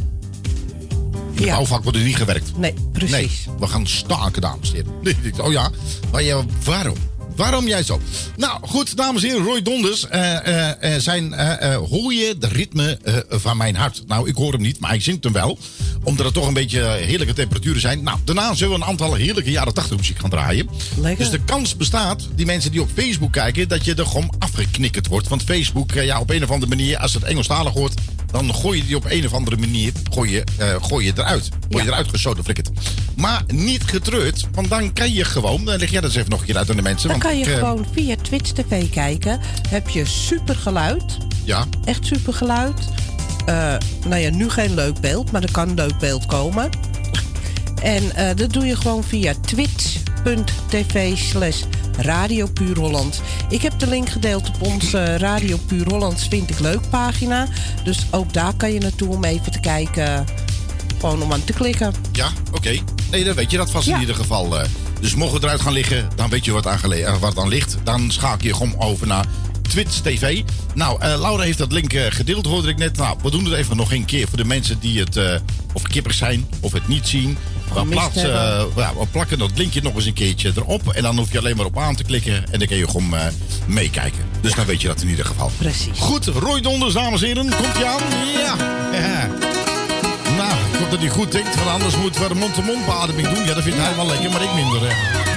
In Ja. bouwvak wordt er niet gewerkt. Nee, precies. Nee, we gaan staken, dames en heren. Oh ja, maar ja, waarom? Waarom jij zo? Nou, goed, dames en heren, Roy Donders. eh eh, eh, zijn hoor je de ritme van mijn hart? Nou, ik hoor hem niet, maar hij zingt hem wel. Omdat het toch een beetje heerlijke temperaturen zijn. Nou, daarna zullen we een aantal heerlijke jaren 80 muziek gaan draaien. Lekker. Dus de kans bestaat, die mensen die op Facebook kijken, dat je er gewoon afgeknikkerd wordt. Want Facebook, ja, op een of andere manier, als het Engelstalig wordt, dan gooi je die op een of andere manier gooi je, eh, gooi je eruit. Gooi je eruit gesodeflikkerd. Maar niet getreurd, want dan kan je gewoon, dan leg jij dat eens even nog een keer uit aan de mensen. Dan want kan je ik, eh, gewoon via Twitch TV kijken. Heb je super geluid. Ja, Echt super geluid. Eh, nou ja, nu geen leuk beeld, maar er kan leuk beeld komen. En eh, dat doe je gewoon via twitch.tv slash Radio Puur Holland. Ik heb de link gedeeld op onze Radio Puur Hollands Vind ik Leuk pagina. Dus ook daar kan je naartoe om even te kijken. Gewoon om aan te klikken. ja oké. Nee, dan weet je dat vast in ieder geval. eh. dus mocht het eruit gaan liggen, dan weet je wat, aan eh, wat aan ligt. Dan schakel je gewoon over naar Twitch TV. Nou, eh, Laura heeft dat link eh, gedeeld, hoorde ik net. Nou, we doen het even nog een keer voor de mensen die het eh, of kippers zijn of het niet zien. Eh, ja, we plakken dat linkje nog eens een keertje erop. En dan hoef je alleen maar op aan te klikken. En dan kun je gewoon eh, meekijken. Dus dan weet je dat in ieder geval. Precies. Goed, Roy Donders, dames en heren. Komt je aan? Ja. ja. Nou, ik hoop dat hij goed denkt. Want anders moeten we de mond-to-mond beademing doen. Ja, dat vindt hij wel lekker, maar ik minder. Hè.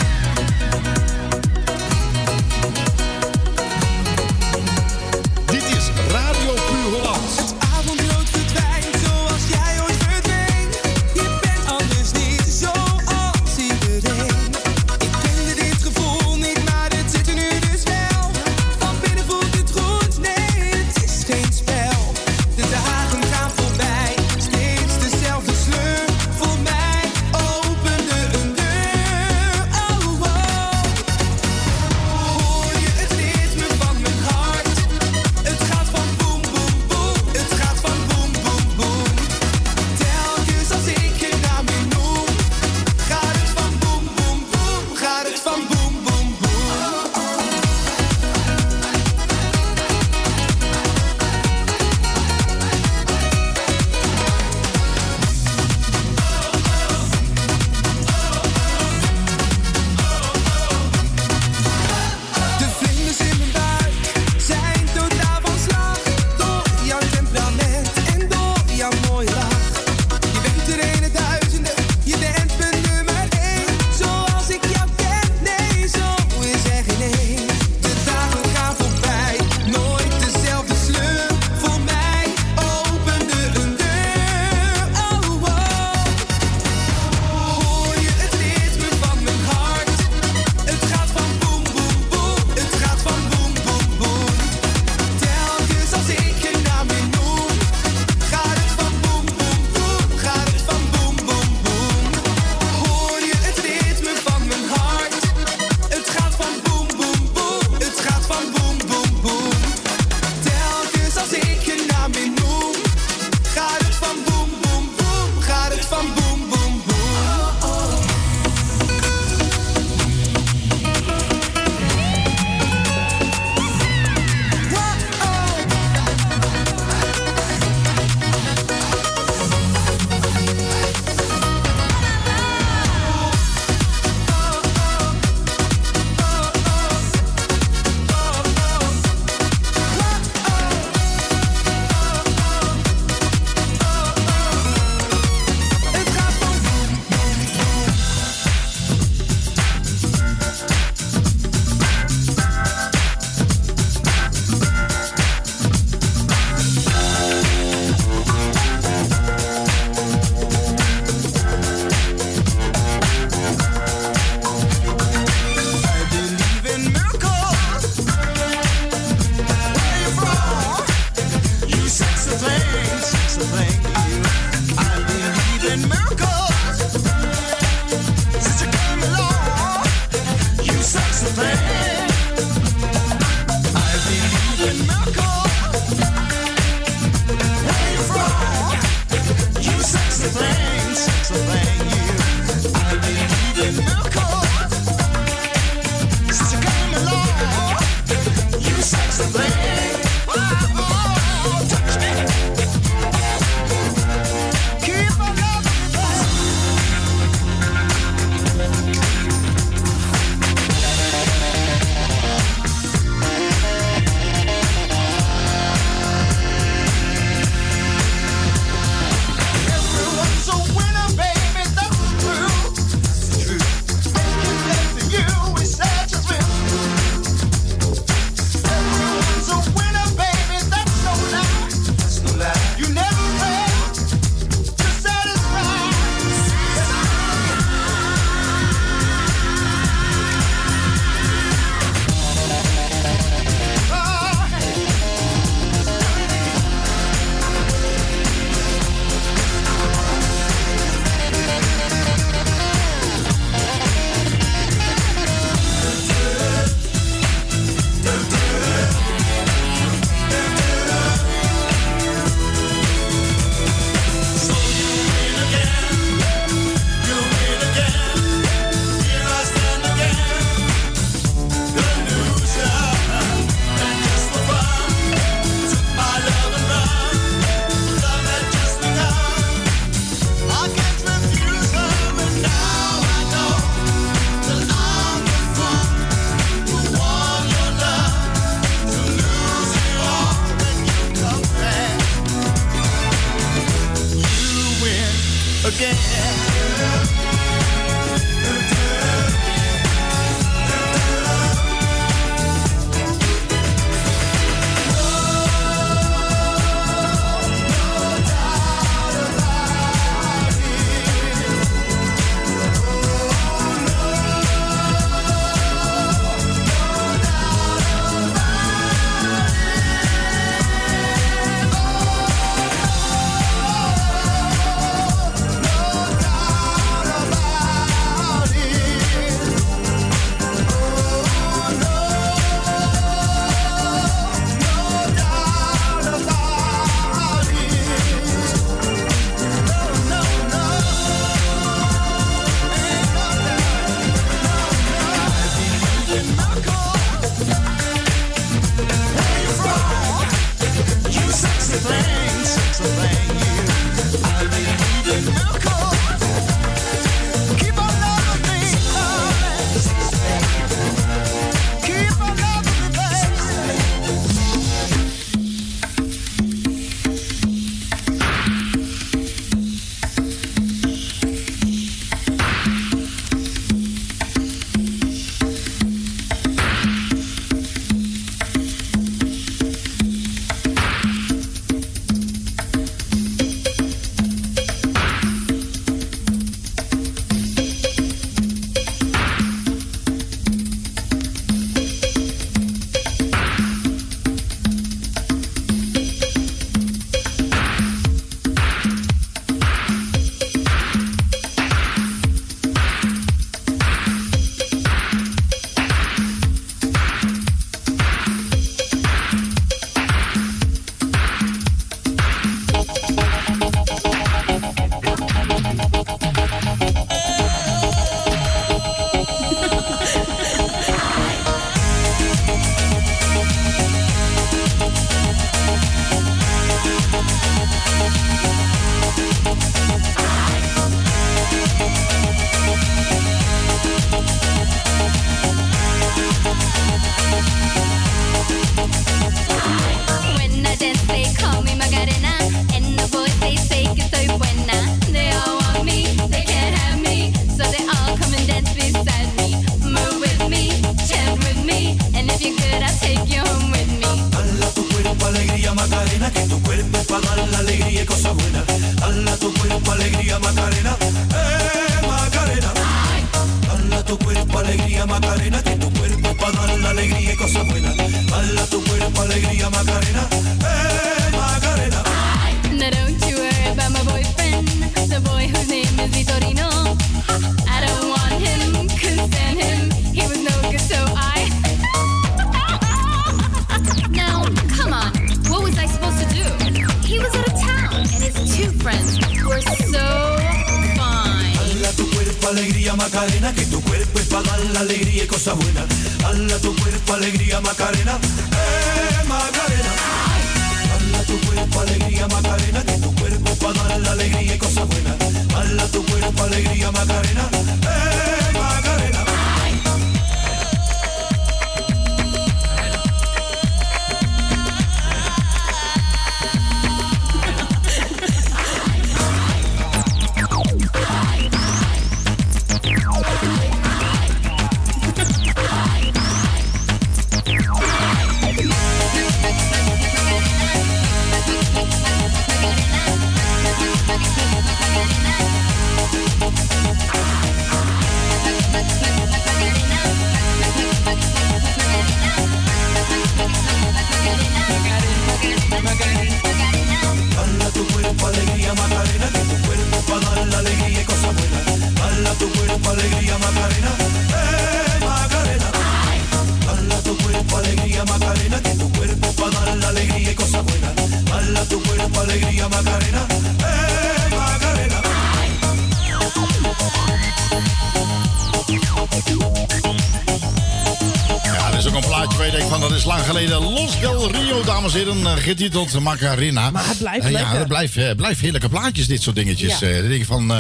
Is lang geleden. Los del Rio, dames en heren, eh, getiteld Macarena. Maar het blijft Eh, Ja, het blijft, blijft heerlijke plaatjes, dit soort dingetjes. Ja. Dan denk je van,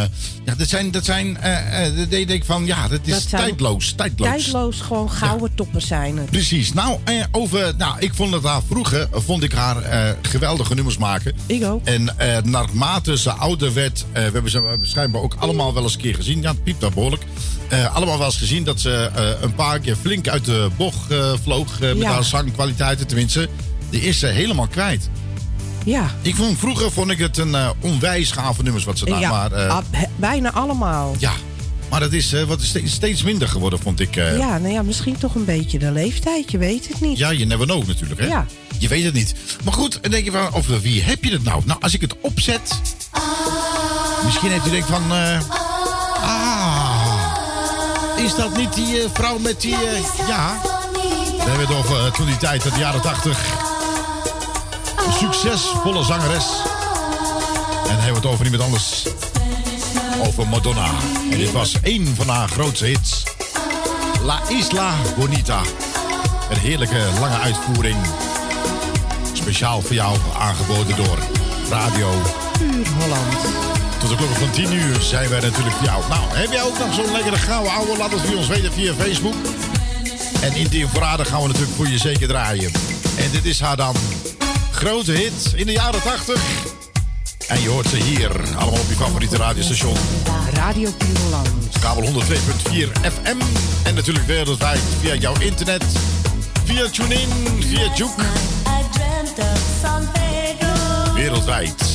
ja, dat zijn, dat zijn, dat denk ik van, ja, dat is Dat tijdloos, tijdloos. Tijdloos gewoon gouden toppen zijn het. Precies. Nou, over, nou, ik vond het haar vroeger, vond ik haar geweldige nummers maken. Ik ook. En naarmate ze ouder werd, we hebben ze schijnbaar ook allemaal wel eens een keer gezien. Ja, het piept daar behoorlijk. Eh, allemaal wel eens gezien dat ze eh, een paar keer flink uit de bocht eh, vloog met Ja. haar zangkwaliteiten. Tenminste, die is ze helemaal kwijt. Ja. Ik vond, vroeger vond ik het een onwijs gave nummers wat ze daar ja, maar... eh, ah, he- bijna allemaal. ja, maar dat is, eh, wat is steeds, minder geworden, vond ik. eh. Ja, nou ja, misschien toch een beetje de leeftijd, je weet het niet. Ja, je never know natuurlijk, hè? Ja. Je weet het niet. Maar goed, dan denk je van, over wie heb je het nou? Nou, als ik het opzet... Misschien heeft u denkt van... is dat niet die eh, vrouw met die... eh, ja, we hebben het over eh, toen die tijd, uit de jaren 80. Een succesvolle zangeres. En hebben we het over niemand anders. Over Madonna. En dit was één van haar grootste hits. La Isla Bonita. Een heerlijke lange uitvoering. Speciaal voor jou aangeboden door Radio Puur Holland. Tot de klok van 10 uur zijn wij natuurlijk voor jou. Nou, heb jij ook nog zo'n lekkere gouden ouwe? Laat het via ons weten via Facebook. En indien voorraden gaan we natuurlijk voor je zeker draaien. En dit is haar dan. Grote hit in de jaren 80. En je hoort ze hier, allemaal op je favoriete radiostation. Radio Holland. Kabel 102.4 FM. En natuurlijk wereldwijd via jouw internet. Via TuneIn, via Juke. Wereldwijd.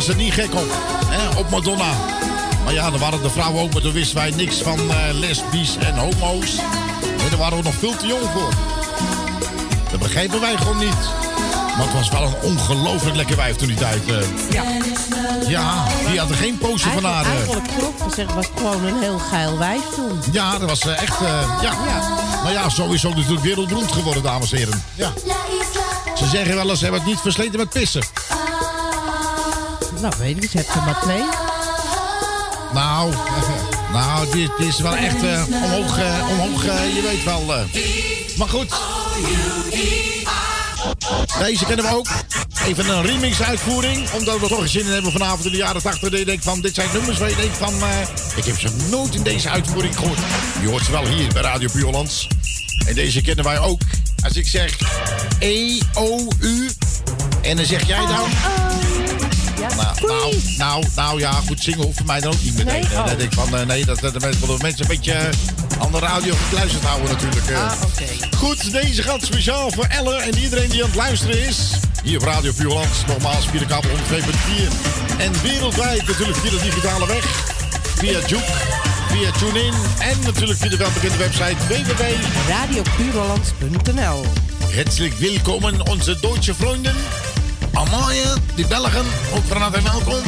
Was er niet gek op? Hè, op Madonna. Maar ja, dan waren de vrouwen ook, maar toen wisten wij niks van eh, lesbisch en homo's. Nee, daar waren we nog veel te jong voor. Dat begrepen wij gewoon niet. Maar het was wel een ongelooflijk lekker wijf toen die tijd. eh. Ja. Ja, die had er geen poosje van haar. eh. Eigenlijk klopt gezegd was het gewoon een heel geil wijf toen. Ja, dat was echt. eh, ja. Maar ja, sowieso natuurlijk wereldberoemd geworden, dames en heren. Ja. Ze zeggen wel eens, ze hebben het niet versleten met pissen. Nou, weet ik, ze er maar twee. Nou, nou, dit, dit is wel echt eh, omhoog, eh, omhoog eh, je weet wel. eh. Maar goed. Deze kennen we ook. Even een remix-uitvoering. Omdat we toch zin in hebben vanavond in de jaren 80. Dat je denkt van, dit zijn nummers waar je denkt van... eh, ik heb ze nooit in deze uitvoering gehoord. Je hoort ze wel hier bij Radio Puurlands. En deze kennen wij ook. Als ik zeg E-O-U. En dan zeg jij dan... Nou, nou, nou, ja, goed zingen hoeft voor mij dan ook niet meteen. Nee? Eh, Oh. Ik van, eh, nee, dat, dat, dat mensen een beetje eh, aan de radio gekluisterd houden natuurlijk. eh. Ah, oké. Goed, deze gaat speciaal voor Elle en iedereen die aan het luisteren is. Hier op Radio Puurland, nogmaals via de kabel 102.4. En wereldwijd natuurlijk via de digitale weg. Via Juke, via TuneIn en natuurlijk via de welbekende website www. Radiopuurhollands.nl Herzlich willkommen onze Duitse vrienden. Allemaal, die Belgen, ook van harte welkom.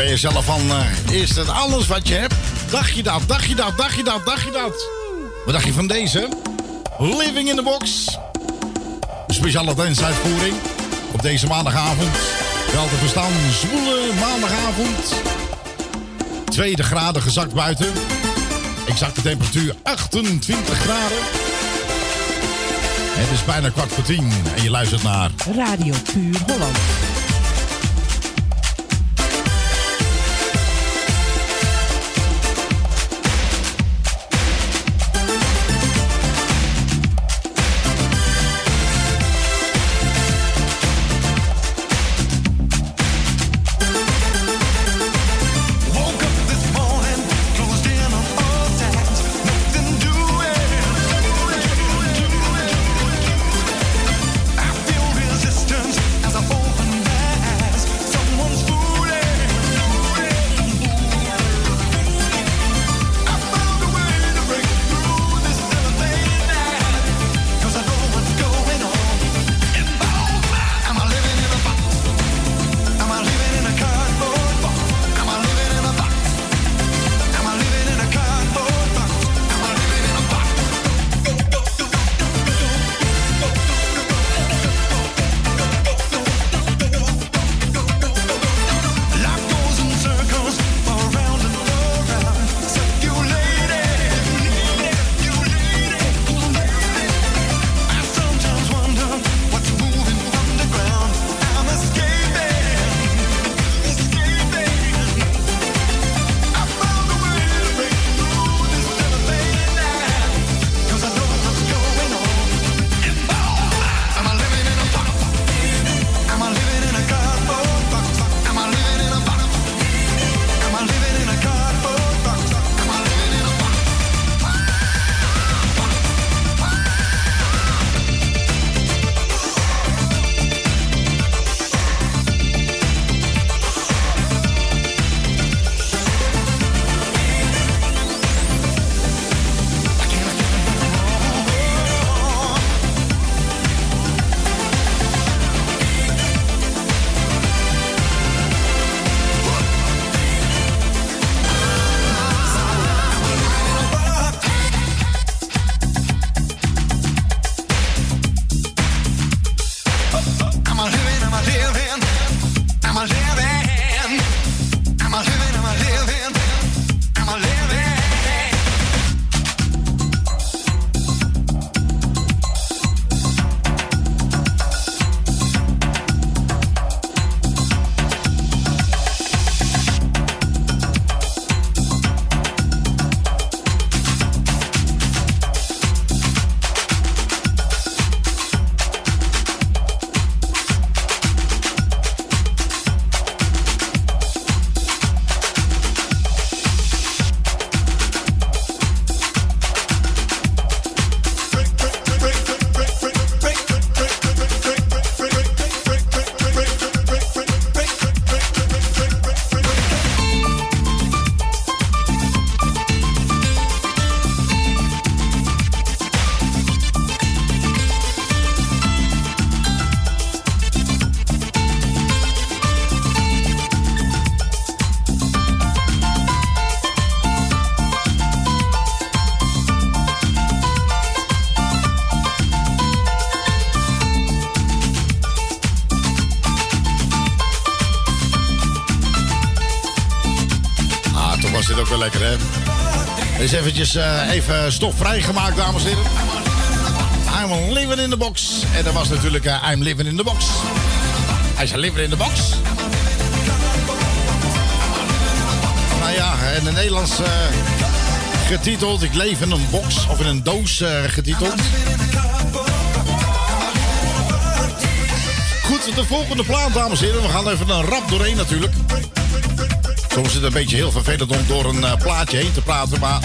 Bij jezelf van, eh, is dat alles wat je hebt? Dacht je dat, dacht je dat, dacht je dat, dacht je dat? Wat dacht je van deze? Living in the Box. Een speciale dansuitvoering op deze maandagavond. Wel te verstaan, zwoele maandagavond. Tweede graden gezakt buiten. Exacte temperatuur 28 graden. Het is bijna kwart voor tien en je luistert naar Radio Puur Holland. Is eventjes eh, even stof vrijgemaakt, dames en heren. I'm living in the box. En dat was natuurlijk eh, I'm living in the box. Hij is living in the box. Nou ja, in het Nederlands eh, getiteld. Ik leef in een box of in een doos getiteld. Goed, de volgende plaat, dames en heren. We gaan even een rap doorheen natuurlijk. Soms is het een beetje heel vervelend om door een plaatje heen te praten, maar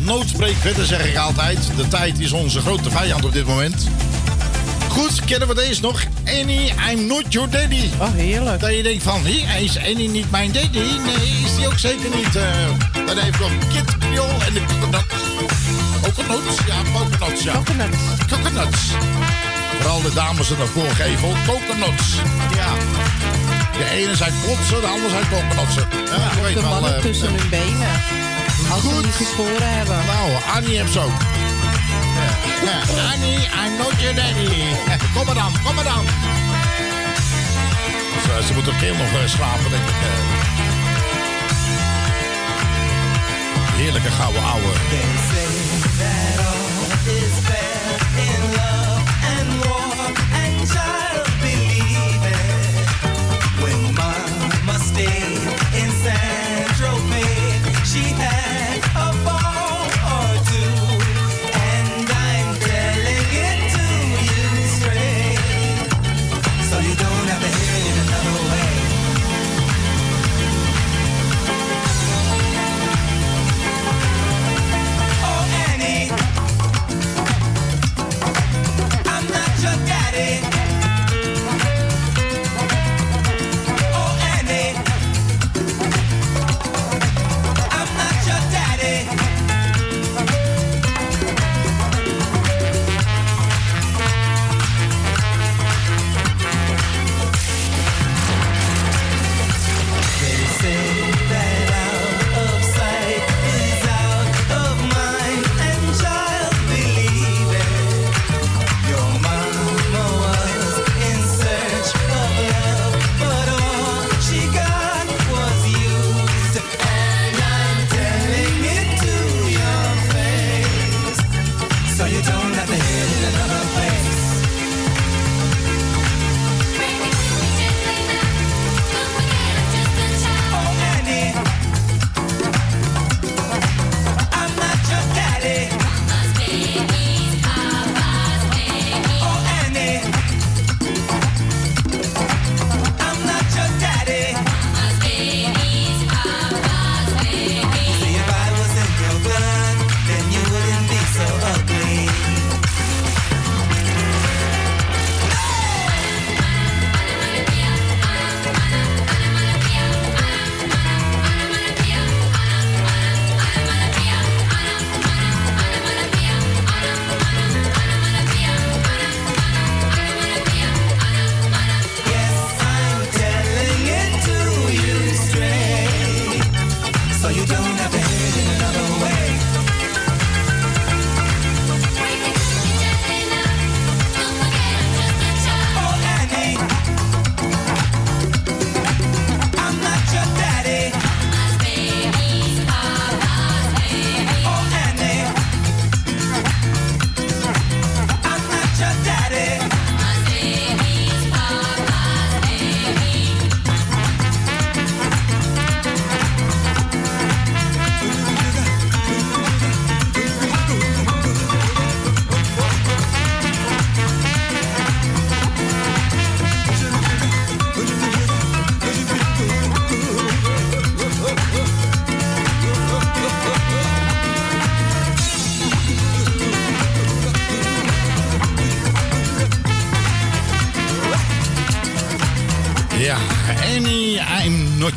nood spreekt verder, zeg ik altijd. De tijd is onze grote vijand op dit moment. Goed, kennen we deze nog? Annie, I'm not your daddy. Oh, heerlijk. Dat je denkt van, is Annie niet mijn daddy? Nee, is die ook zeker niet. eh dan heeft nog Kid Creole en de coconut. Coconuts? Ja, coconuts, ja. Coconuts. Coconuts. Vooral de dames in de voorgevel. Coconuts. Ja. De ene zijn potsen, de andere zijn coconutsen. Ja, weet de wel, mannen eh, tussen hun benen. Als ze niet geschoren hebben. Nou, Annie heeft zo. Ja. Ja, Annie, I'm not your daddy. Kom maar dan, kom maar dan. Ze, ze moet ook heel nog eh, slapen, denk ik. eh. Heerlijke gouden ouwe. When Mama stayed in San Tropez, she had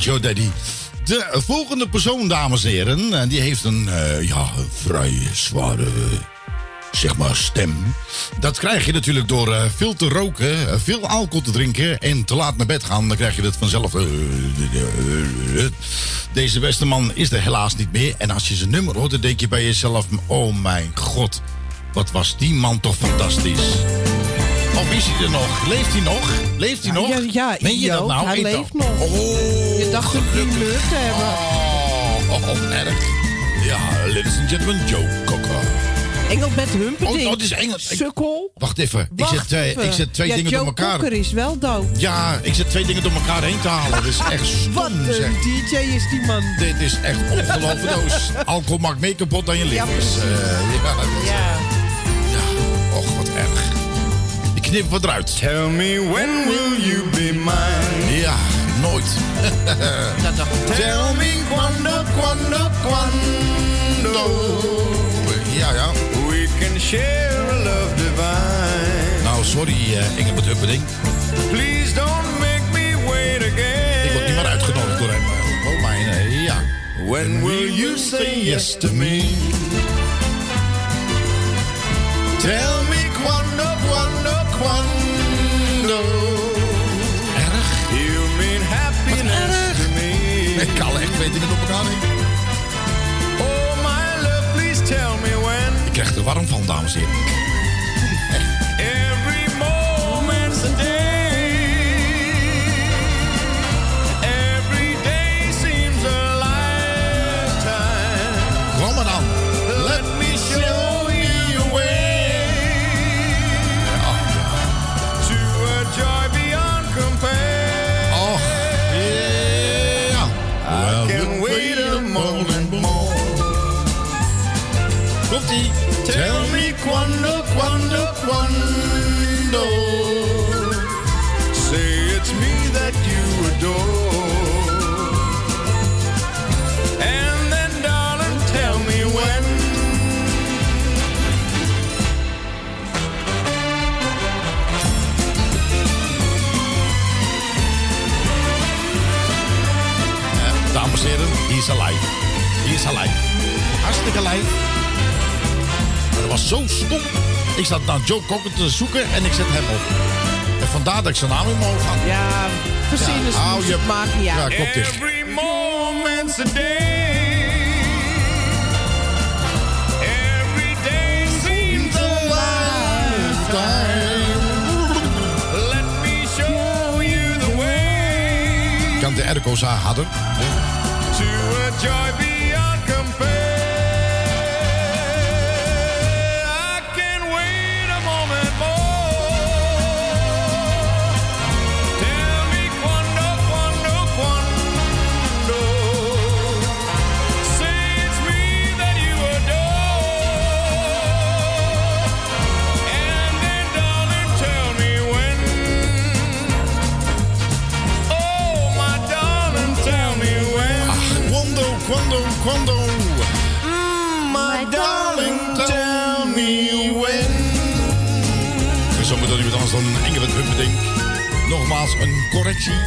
Your daddy. De volgende persoon, dames en heren, eh, die heeft een, eh, ja, vrij zware, zeg maar, stem. Dat krijg je natuurlijk door eh, veel te roken, veel alcohol te drinken en te laat naar bed gaan. Dan krijg je dat vanzelf. Deze beste man is er helaas niet meer. En als je zijn nummer hoort, dan denk je bij jezelf: oh mijn god, wat was die man toch fantastisch. Of is hij er nog? Leeft hij nog? Leeft hij nog? Ja, ja Meen je dat nou? hij Ik leeft dacht- nog. Oh, Je dacht een primeur te hebben. Oh, oh, erg. Ja, ladies and gentlemen, Joe Cocker. Engelbert Humperdinck. Oh, dat is Engel. Ik- Sukkel. Wacht even. Ik zet, twee, even. ik zet twee ja, dingen Joe door elkaar. Cocker is wel dood. Ja, ik zet twee dingen door elkaar heen te halen. Dat is echt stom, Wat zeg. DJ is die man. Dit is echt ongelooflijk. Alcohol maakt meer kapot dan je lief Ja. Eh, ja, dat Ja. Knip wat eruit. Tell me when will you be mine? Ja, nooit. Tell me quando, quando, quando. Ja, ja. We can share a love divine. Nou, sorry, eh Engelbert Humperdinck. Please don't make me wait again. Ik word niet meer uitgenodigd door hem. Oh, maar nee, ja. When will you say yes to me? Tell twee dingen door elkaar heen. Oh, my love, please tell me when. Ik krijg er warm van, dames en heren. Quando. Say it's me that you adore. And then, darling, tell me when. Eh, dames en heren, hij is. Hij is alive. Hartstikke alive. Maar dat was zo stom. Ik zat naar Joe Cocker te zoeken en ik zet hem op. En vandaar dat ik zijn naam in mijn hoofd had. Ja, verzinnen hou ze, maakt niet Ja, uit. kop dicht. Every moment's a day. Every day seems a lifetime. Let me show you the way Kan de airco's harder? to a joy quando. Mm, my darling, tell me when. En zo moet iemand anders dan Ingrid Humperdinck. Nogmaals, een correctie.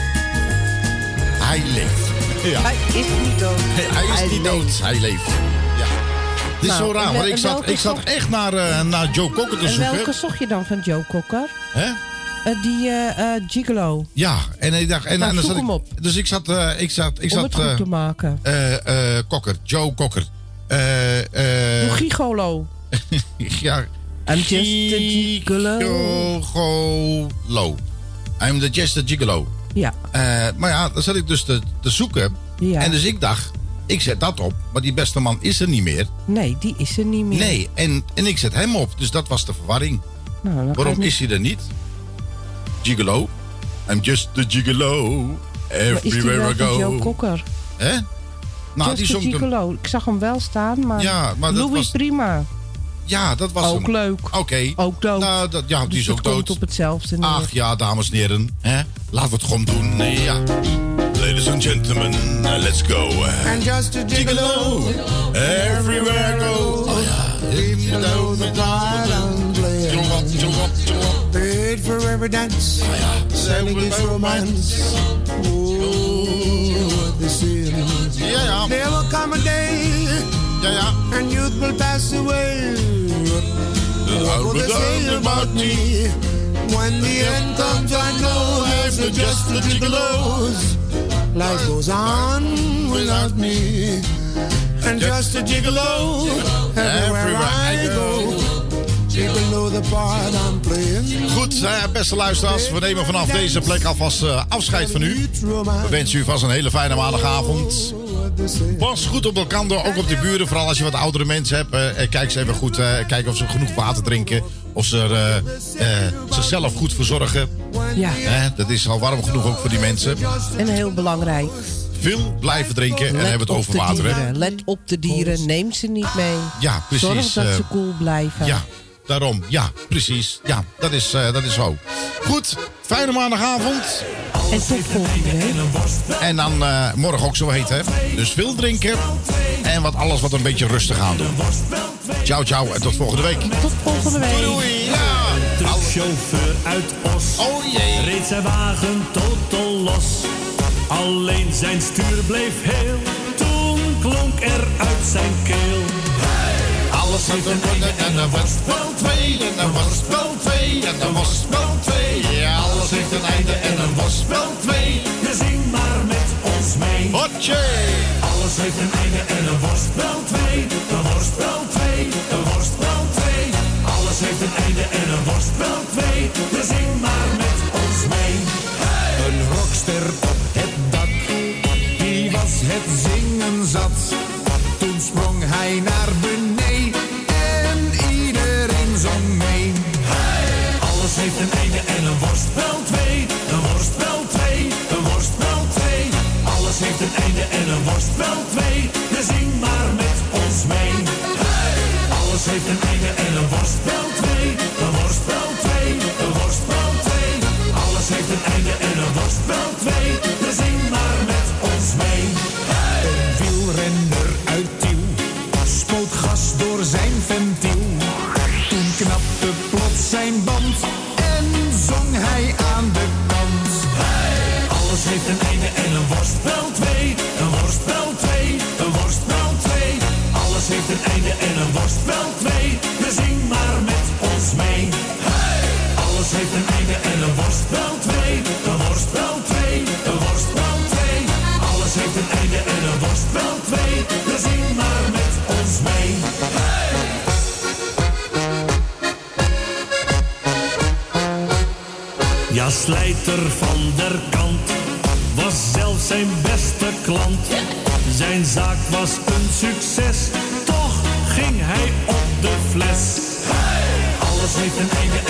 Hij leeft. Ja. Hij is niet dood. Hij is niet dood, hij leeft. Ja. Het is Nou, zo raar, en want wel- ik en zat, ik zat echt naar, eh, naar Joe Cocker te En zoeken. welke zocht je dan van Joe Cocker? Hè? Eh, die eh, eh, Gigolo. Ja, en ik dacht... En, Nou, en dan zat hem ik, op. Dus ik zat... ik zat, ik om zat het goed te maken. Cocker, Joe Cocker. Eh, eh, Doe Gigolo. ja. I'm just a gigolo. Gigolo. I'm the just a gigolo. Ja. Maar ja, dan zat ik dus te, te zoeken. Ja. En dus ik dacht, ik zet dat op. Maar die beste man is er niet meer. Nee, die is er niet meer. Nee, en, en ik zet hem op. Dus dat was de verwarring. Nou, Waarom is hij er niet? Gigolo. I'm just the gigolo. Maar is die Everywhere I go. Joe Cocker? Hè? Nou, Just die a zong Gigolo. Ik zag hem wel staan, maar, Ja, maar Louis was- prima. Ja, dat was Ook hem. leuk. Oké. Ook dood. Nou, dat, ja, die Dus is het ook komt dood. op hetzelfde neer. Ach ja, dames en heren. Hè? Laten we het gewoon doen. Nee, ja. Ladies and gentlemen, uh, let's go. And just a gigolo, Everywhere I go. Oh ja. You know the diamond playing. Paid for every dance, selling its romance. Oh, what they say. Ja, ja. There will come a day, and youth will pass away. What will they say about me? When the end comes, I know there's a just the gigolos. Life goes on without me. And just a gigolo, everywhere I go. People know the part I'm playing. Goed, nou beste luisteraars. We nemen vanaf deze plek alvast eh, afscheid van u. We wensen u vast een hele fijne maandagavond. Pas goed op elkaar, ook op de buren. Vooral als je wat oudere mensen hebt. eh, kijk ze even goed. eh, kijken of ze genoeg water drinken. Of ze er, zichzelf goed verzorgen. Ja. Dat is al warm genoeg ook voor die mensen. En heel belangrijk. Veel blijven drinken en Let hebben het over water. Hè? Let op de dieren. Neem ze niet mee. Ja, precies. Zorg dat ze koel blijven. Ja, daarom. Ja, precies. Ja, dat is, eh, dat is zo. Goed, fijne maandagavond. En tot volgende week. En dan eh, morgen ook zo heet, hè. Dus veel drinken. En wat alles wat een beetje rustig aan doen. Ciao, ciao en tot volgende week. Tot volgende week. Doei, ja. Truckchauffeur uit Os. Oh jee. Reed zijn wagen totaal los. Alleen zijn stuur bleef heel. Toen klonk er uit zijn keel alles heeft een einde en een was wel twee, en er was wel twee, en er was wel twee. Ja, alles heeft een einde en een was wel twee. Je zing maar met ons mee. Hotje! Alles heeft een einde en een was wel twee, er was wel twee, er was wel twee. Alles heeft een einde en een was wel twee. Je zing maar met ons mee. Een rockster op het dak, die was het zingen zat. No. Zijn zaak was een succes, toch ging hij op de fles. Alles heeft een einde